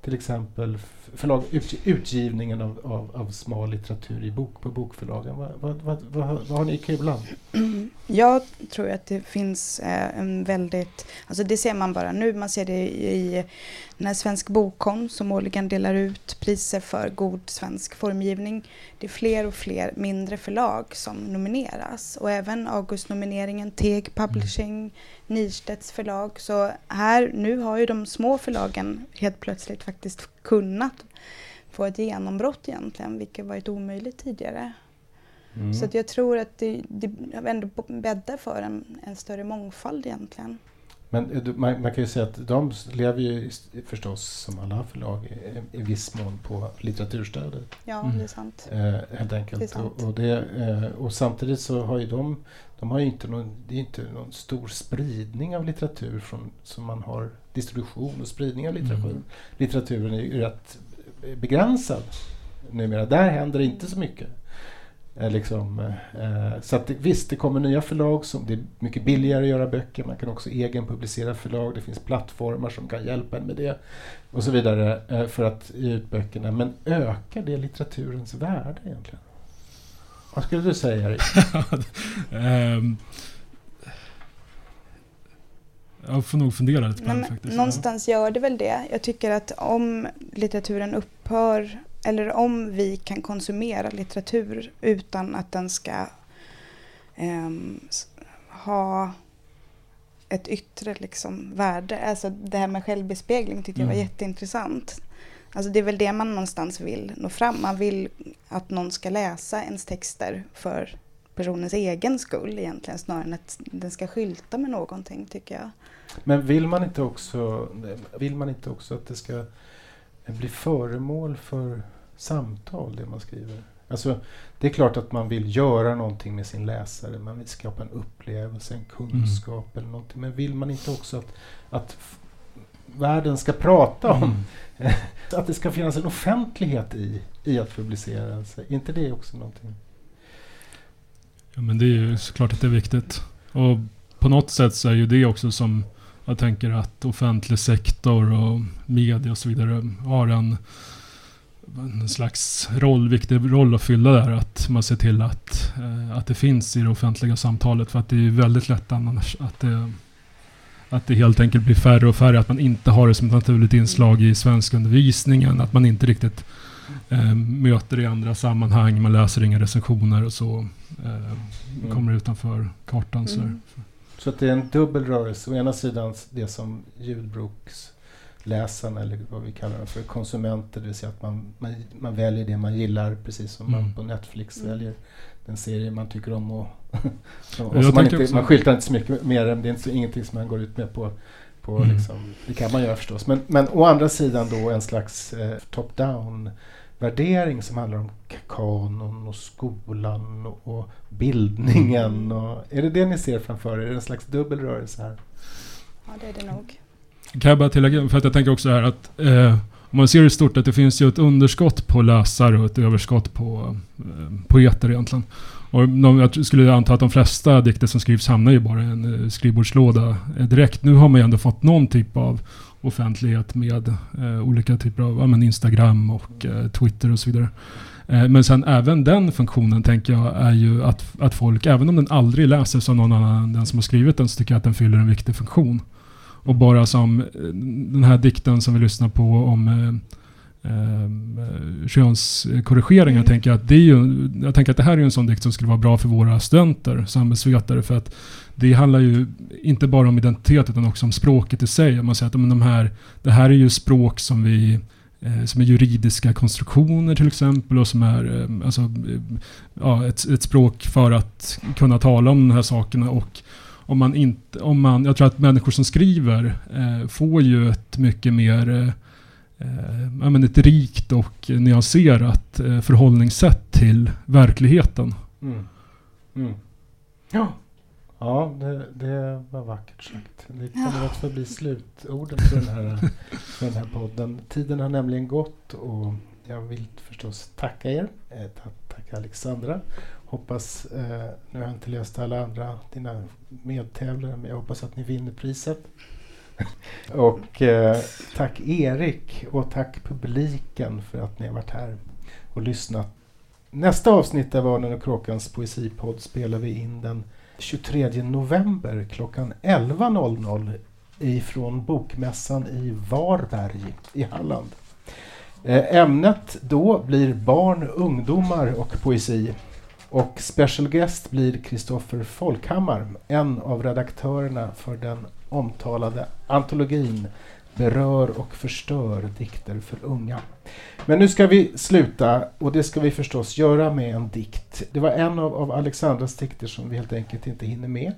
Till exempel förlag, ut, utgivningen av, av, av smal litteratur i bok, på bokförlagen. Vad, vad, vad, vad, har ni i kulan? Jag tror att det finns eh, en väldigt, alltså det ser man bara nu, man ser det i när Svensk Bokkonst som årligen delar ut priser för god svensk formgivning. Det är fler och fler mindre förlag som nomineras och även Augustnomineringen, Teg Publishing, Nirstedts förlag. Så här, nu har ju de små förlagen helt plötsligt faktiskt kunnat få ett genombrott egentligen, vilket varit omöjligt tidigare. Mm. Så jag tror att det, det ändå bäddar för en, en större mångfald egentligen. Men eh, du- man, man kan ju säga att de lever ju förstås som alla förlag i, i viss mån på litteraturstödet. Ja, Mm. det är sant. Eh, helt enkelt. Det sant. Och, och, det, eh, och samtidigt så har ju de, de har ju inte någon, det är inte någon stor spridning av litteratur från, som man har distribution och spridning av litteratur. Mm. Litteraturen är ju rätt begränsad numera. Där händer det inte så mycket. Eh, liksom, eh, så att det, visst, det kommer nya förlag som det är mycket billigare att göra böcker. Man kan också egenpublicera förlag. Det finns plattformar som kan hjälpa en med det och så vidare eh, för att ge ut böckerna. Men ökar det litteraturens värde egentligen? Vad skulle du säga Erik? Jag får nog fundera lite på Nej, det faktiskt. någonstans gör det väl det. Jag tycker att om litteraturen upphör eller om vi kan konsumera litteratur utan att den ska s- ha ett yttre liksom, värde. Alltså det här med självbespegling tyckte jag var Mm. jätteintressant. Alltså det är väl det man någonstans vill nå fram. Man vill att någon ska läsa ens texter för personens egen skull egentligen snarare än att den ska skylta med någonting tycker jag. Men vill man inte också, vill man inte också att det ska bli föremål för samtal, det man skriver? Alltså, det är klart att man vill göra någonting med sin läsare. Man vill skapa en upplevelse, en kunskap eller någonting. Men vill man inte också att, att världen ska prata om, Mm. att det ska finnas en offentlighet i, i att publicera sig? Är inte det också någonting? Ja, men det är ju såklart att det är viktigt. Och på något sätt så är ju det också som jag tänker att offentlig sektor och media och så vidare har en, en slags roll, viktig roll att fylla där. Att man ser till att, eh, att det finns i det offentliga samtalet. För att det är ju väldigt lätt annars att det, att det helt enkelt blir färre och färre. Att man inte har det som ett naturligt inslag i svenskundervisningen. Att man inte riktigt eh, möter i andra sammanhang. Man läser inga recensioner och så. Eh, Mm. kommer utanför kartan. Så. Mm. Så att det är en dubbel rörelse. Å ena sidan det som ljudboksläsarna, eller vad vi kallar dem för, konsumenter, det vill säga att man, man, man väljer det man gillar, precis som Mm. man på Netflix Mm. väljer den serie man tycker om. Och, och man, inte, man skyltar inte så mycket mer, det är inte så, ingenting som man går ut med på på Mm. liksom, det kan man göra förstås. Men, men å andra sidan då en slags eh, top-down värdering som handlar om kanon och skolan och, och bildningen. Mm. Och, är det det ni ser framför er? Är det en slags dubbel rörelse här? Ja, det är det nog. Kan jag bara tillägga, för att jag tänker också här att eh, om man ser det stort att det finns ju ett underskott på läsare och ett överskott på eh, poeter egentligen. Och de, jag skulle anta att de flesta dikter som skrivs hamnar ju bara i en eh, skrivbordslåda eh, direkt. Nu har man ju ändå fått någon typ av offentlighet med eh, olika typer av ja, men Instagram och eh, Twitter och så vidare. Eh, men sen även den funktionen tänker jag är ju att, att folk, även om den aldrig läses av någon annan än den som har skrivit den, så tycker jag att den fyller en viktig funktion. Och bara som eh, den här dikten som vi lyssnar på om eh, eh, könskorrigeringar, Mm. tänker jag att det är ju, jag tänker att det här är en sån dikt som skulle vara bra för våra studenter, samhällsvetare, för att det handlar ju inte bara om identitet utan också om språket i sig. Man säger att men de här, det här är ju språk som vi eh, som är juridiska konstruktioner till exempel och som är eh, alltså, eh, ja, ett, ett språk för att kunna tala om de här sakerna och om man inte, om man, jag tror att människor som skriver eh, får ju ett mycket mer eh, men ett rikt och nyanserat eh, förhållningssätt till verkligheten. Mm. Mm. Ja, ja det, det, var vackert sagt. Det kommer att förbli slutorden för den, här, för den här podden. Tiden har nämligen gått och jag vill förstås tacka er. Eh, tacka Alexandra. Hoppas, eh, nu har jag inte läst alla andra dina medtävlare, men jag hoppas att ni vinner priset. och eh, tack Erik och tack publiken för att ni har varit här och lyssnat. Nästa avsnitt av Örnen och Kråkans poesipodd spelar vi in den 23 november klockan 11.00 ifrån Bokmässan i Varberg i Halland. Eh, ämnet då blir barn, ungdomar och poesi. Och special guest blir Kristoffer Folkhammar, en av redaktörerna för den omtalade antologin Berör och förstör dikter för unga. Men nu ska vi sluta och det ska vi förstås göra med en dikt. Det var en av, av Alexandras dikter som vi helt enkelt inte hinner med.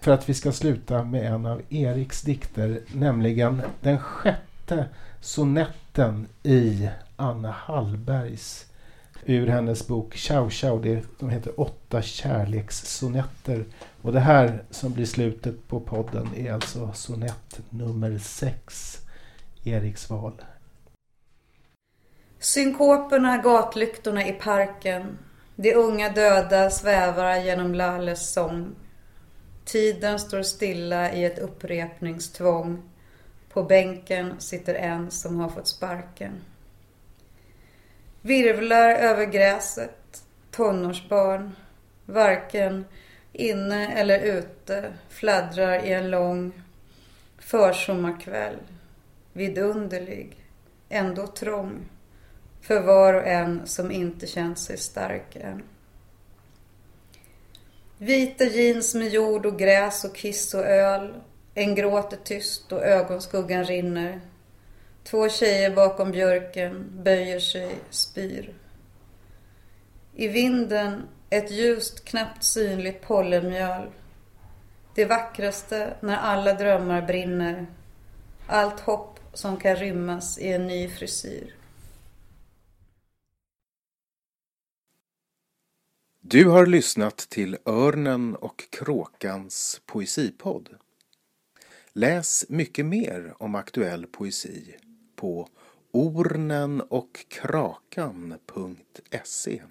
För att vi ska sluta med en av Eriks dikter, nämligen den sjätte sonetten i Anna Hallbergs ur hennes bok Ciao Ciao. Det, de heter Åtta kärlekssonetter. Och det här som blir slutet på podden är alltså sonett nummer sex, Eriks val. Synkoperna, gatlyktorna i parken. De unga döda svävar genom Lales sång. Tiden står stilla i ett upprepningstvång. På bänken sitter en som har fått sparken. Virvlar över gräset, tonårsbarn, varken inne eller ute, fladdrar i en lång försommarkväll. Vidunderlig, ändå trång, för var och en som inte känt sig stark än. Vita jeans med jord och gräs och kiss och öl. En gråter tyst och ögonskuggan rinner. Två tjejer bakom björken böjer sig, spyr. I vinden ett ljust, knappt synligt pollenmjöl. Det vackraste när alla drömmar brinner. Allt hopp som kan rymmas i en ny frisyr. Du har lyssnat till Örnen och kråkans poesipodd. Läs mycket mer om aktuell poesi på ornenochkrakan.se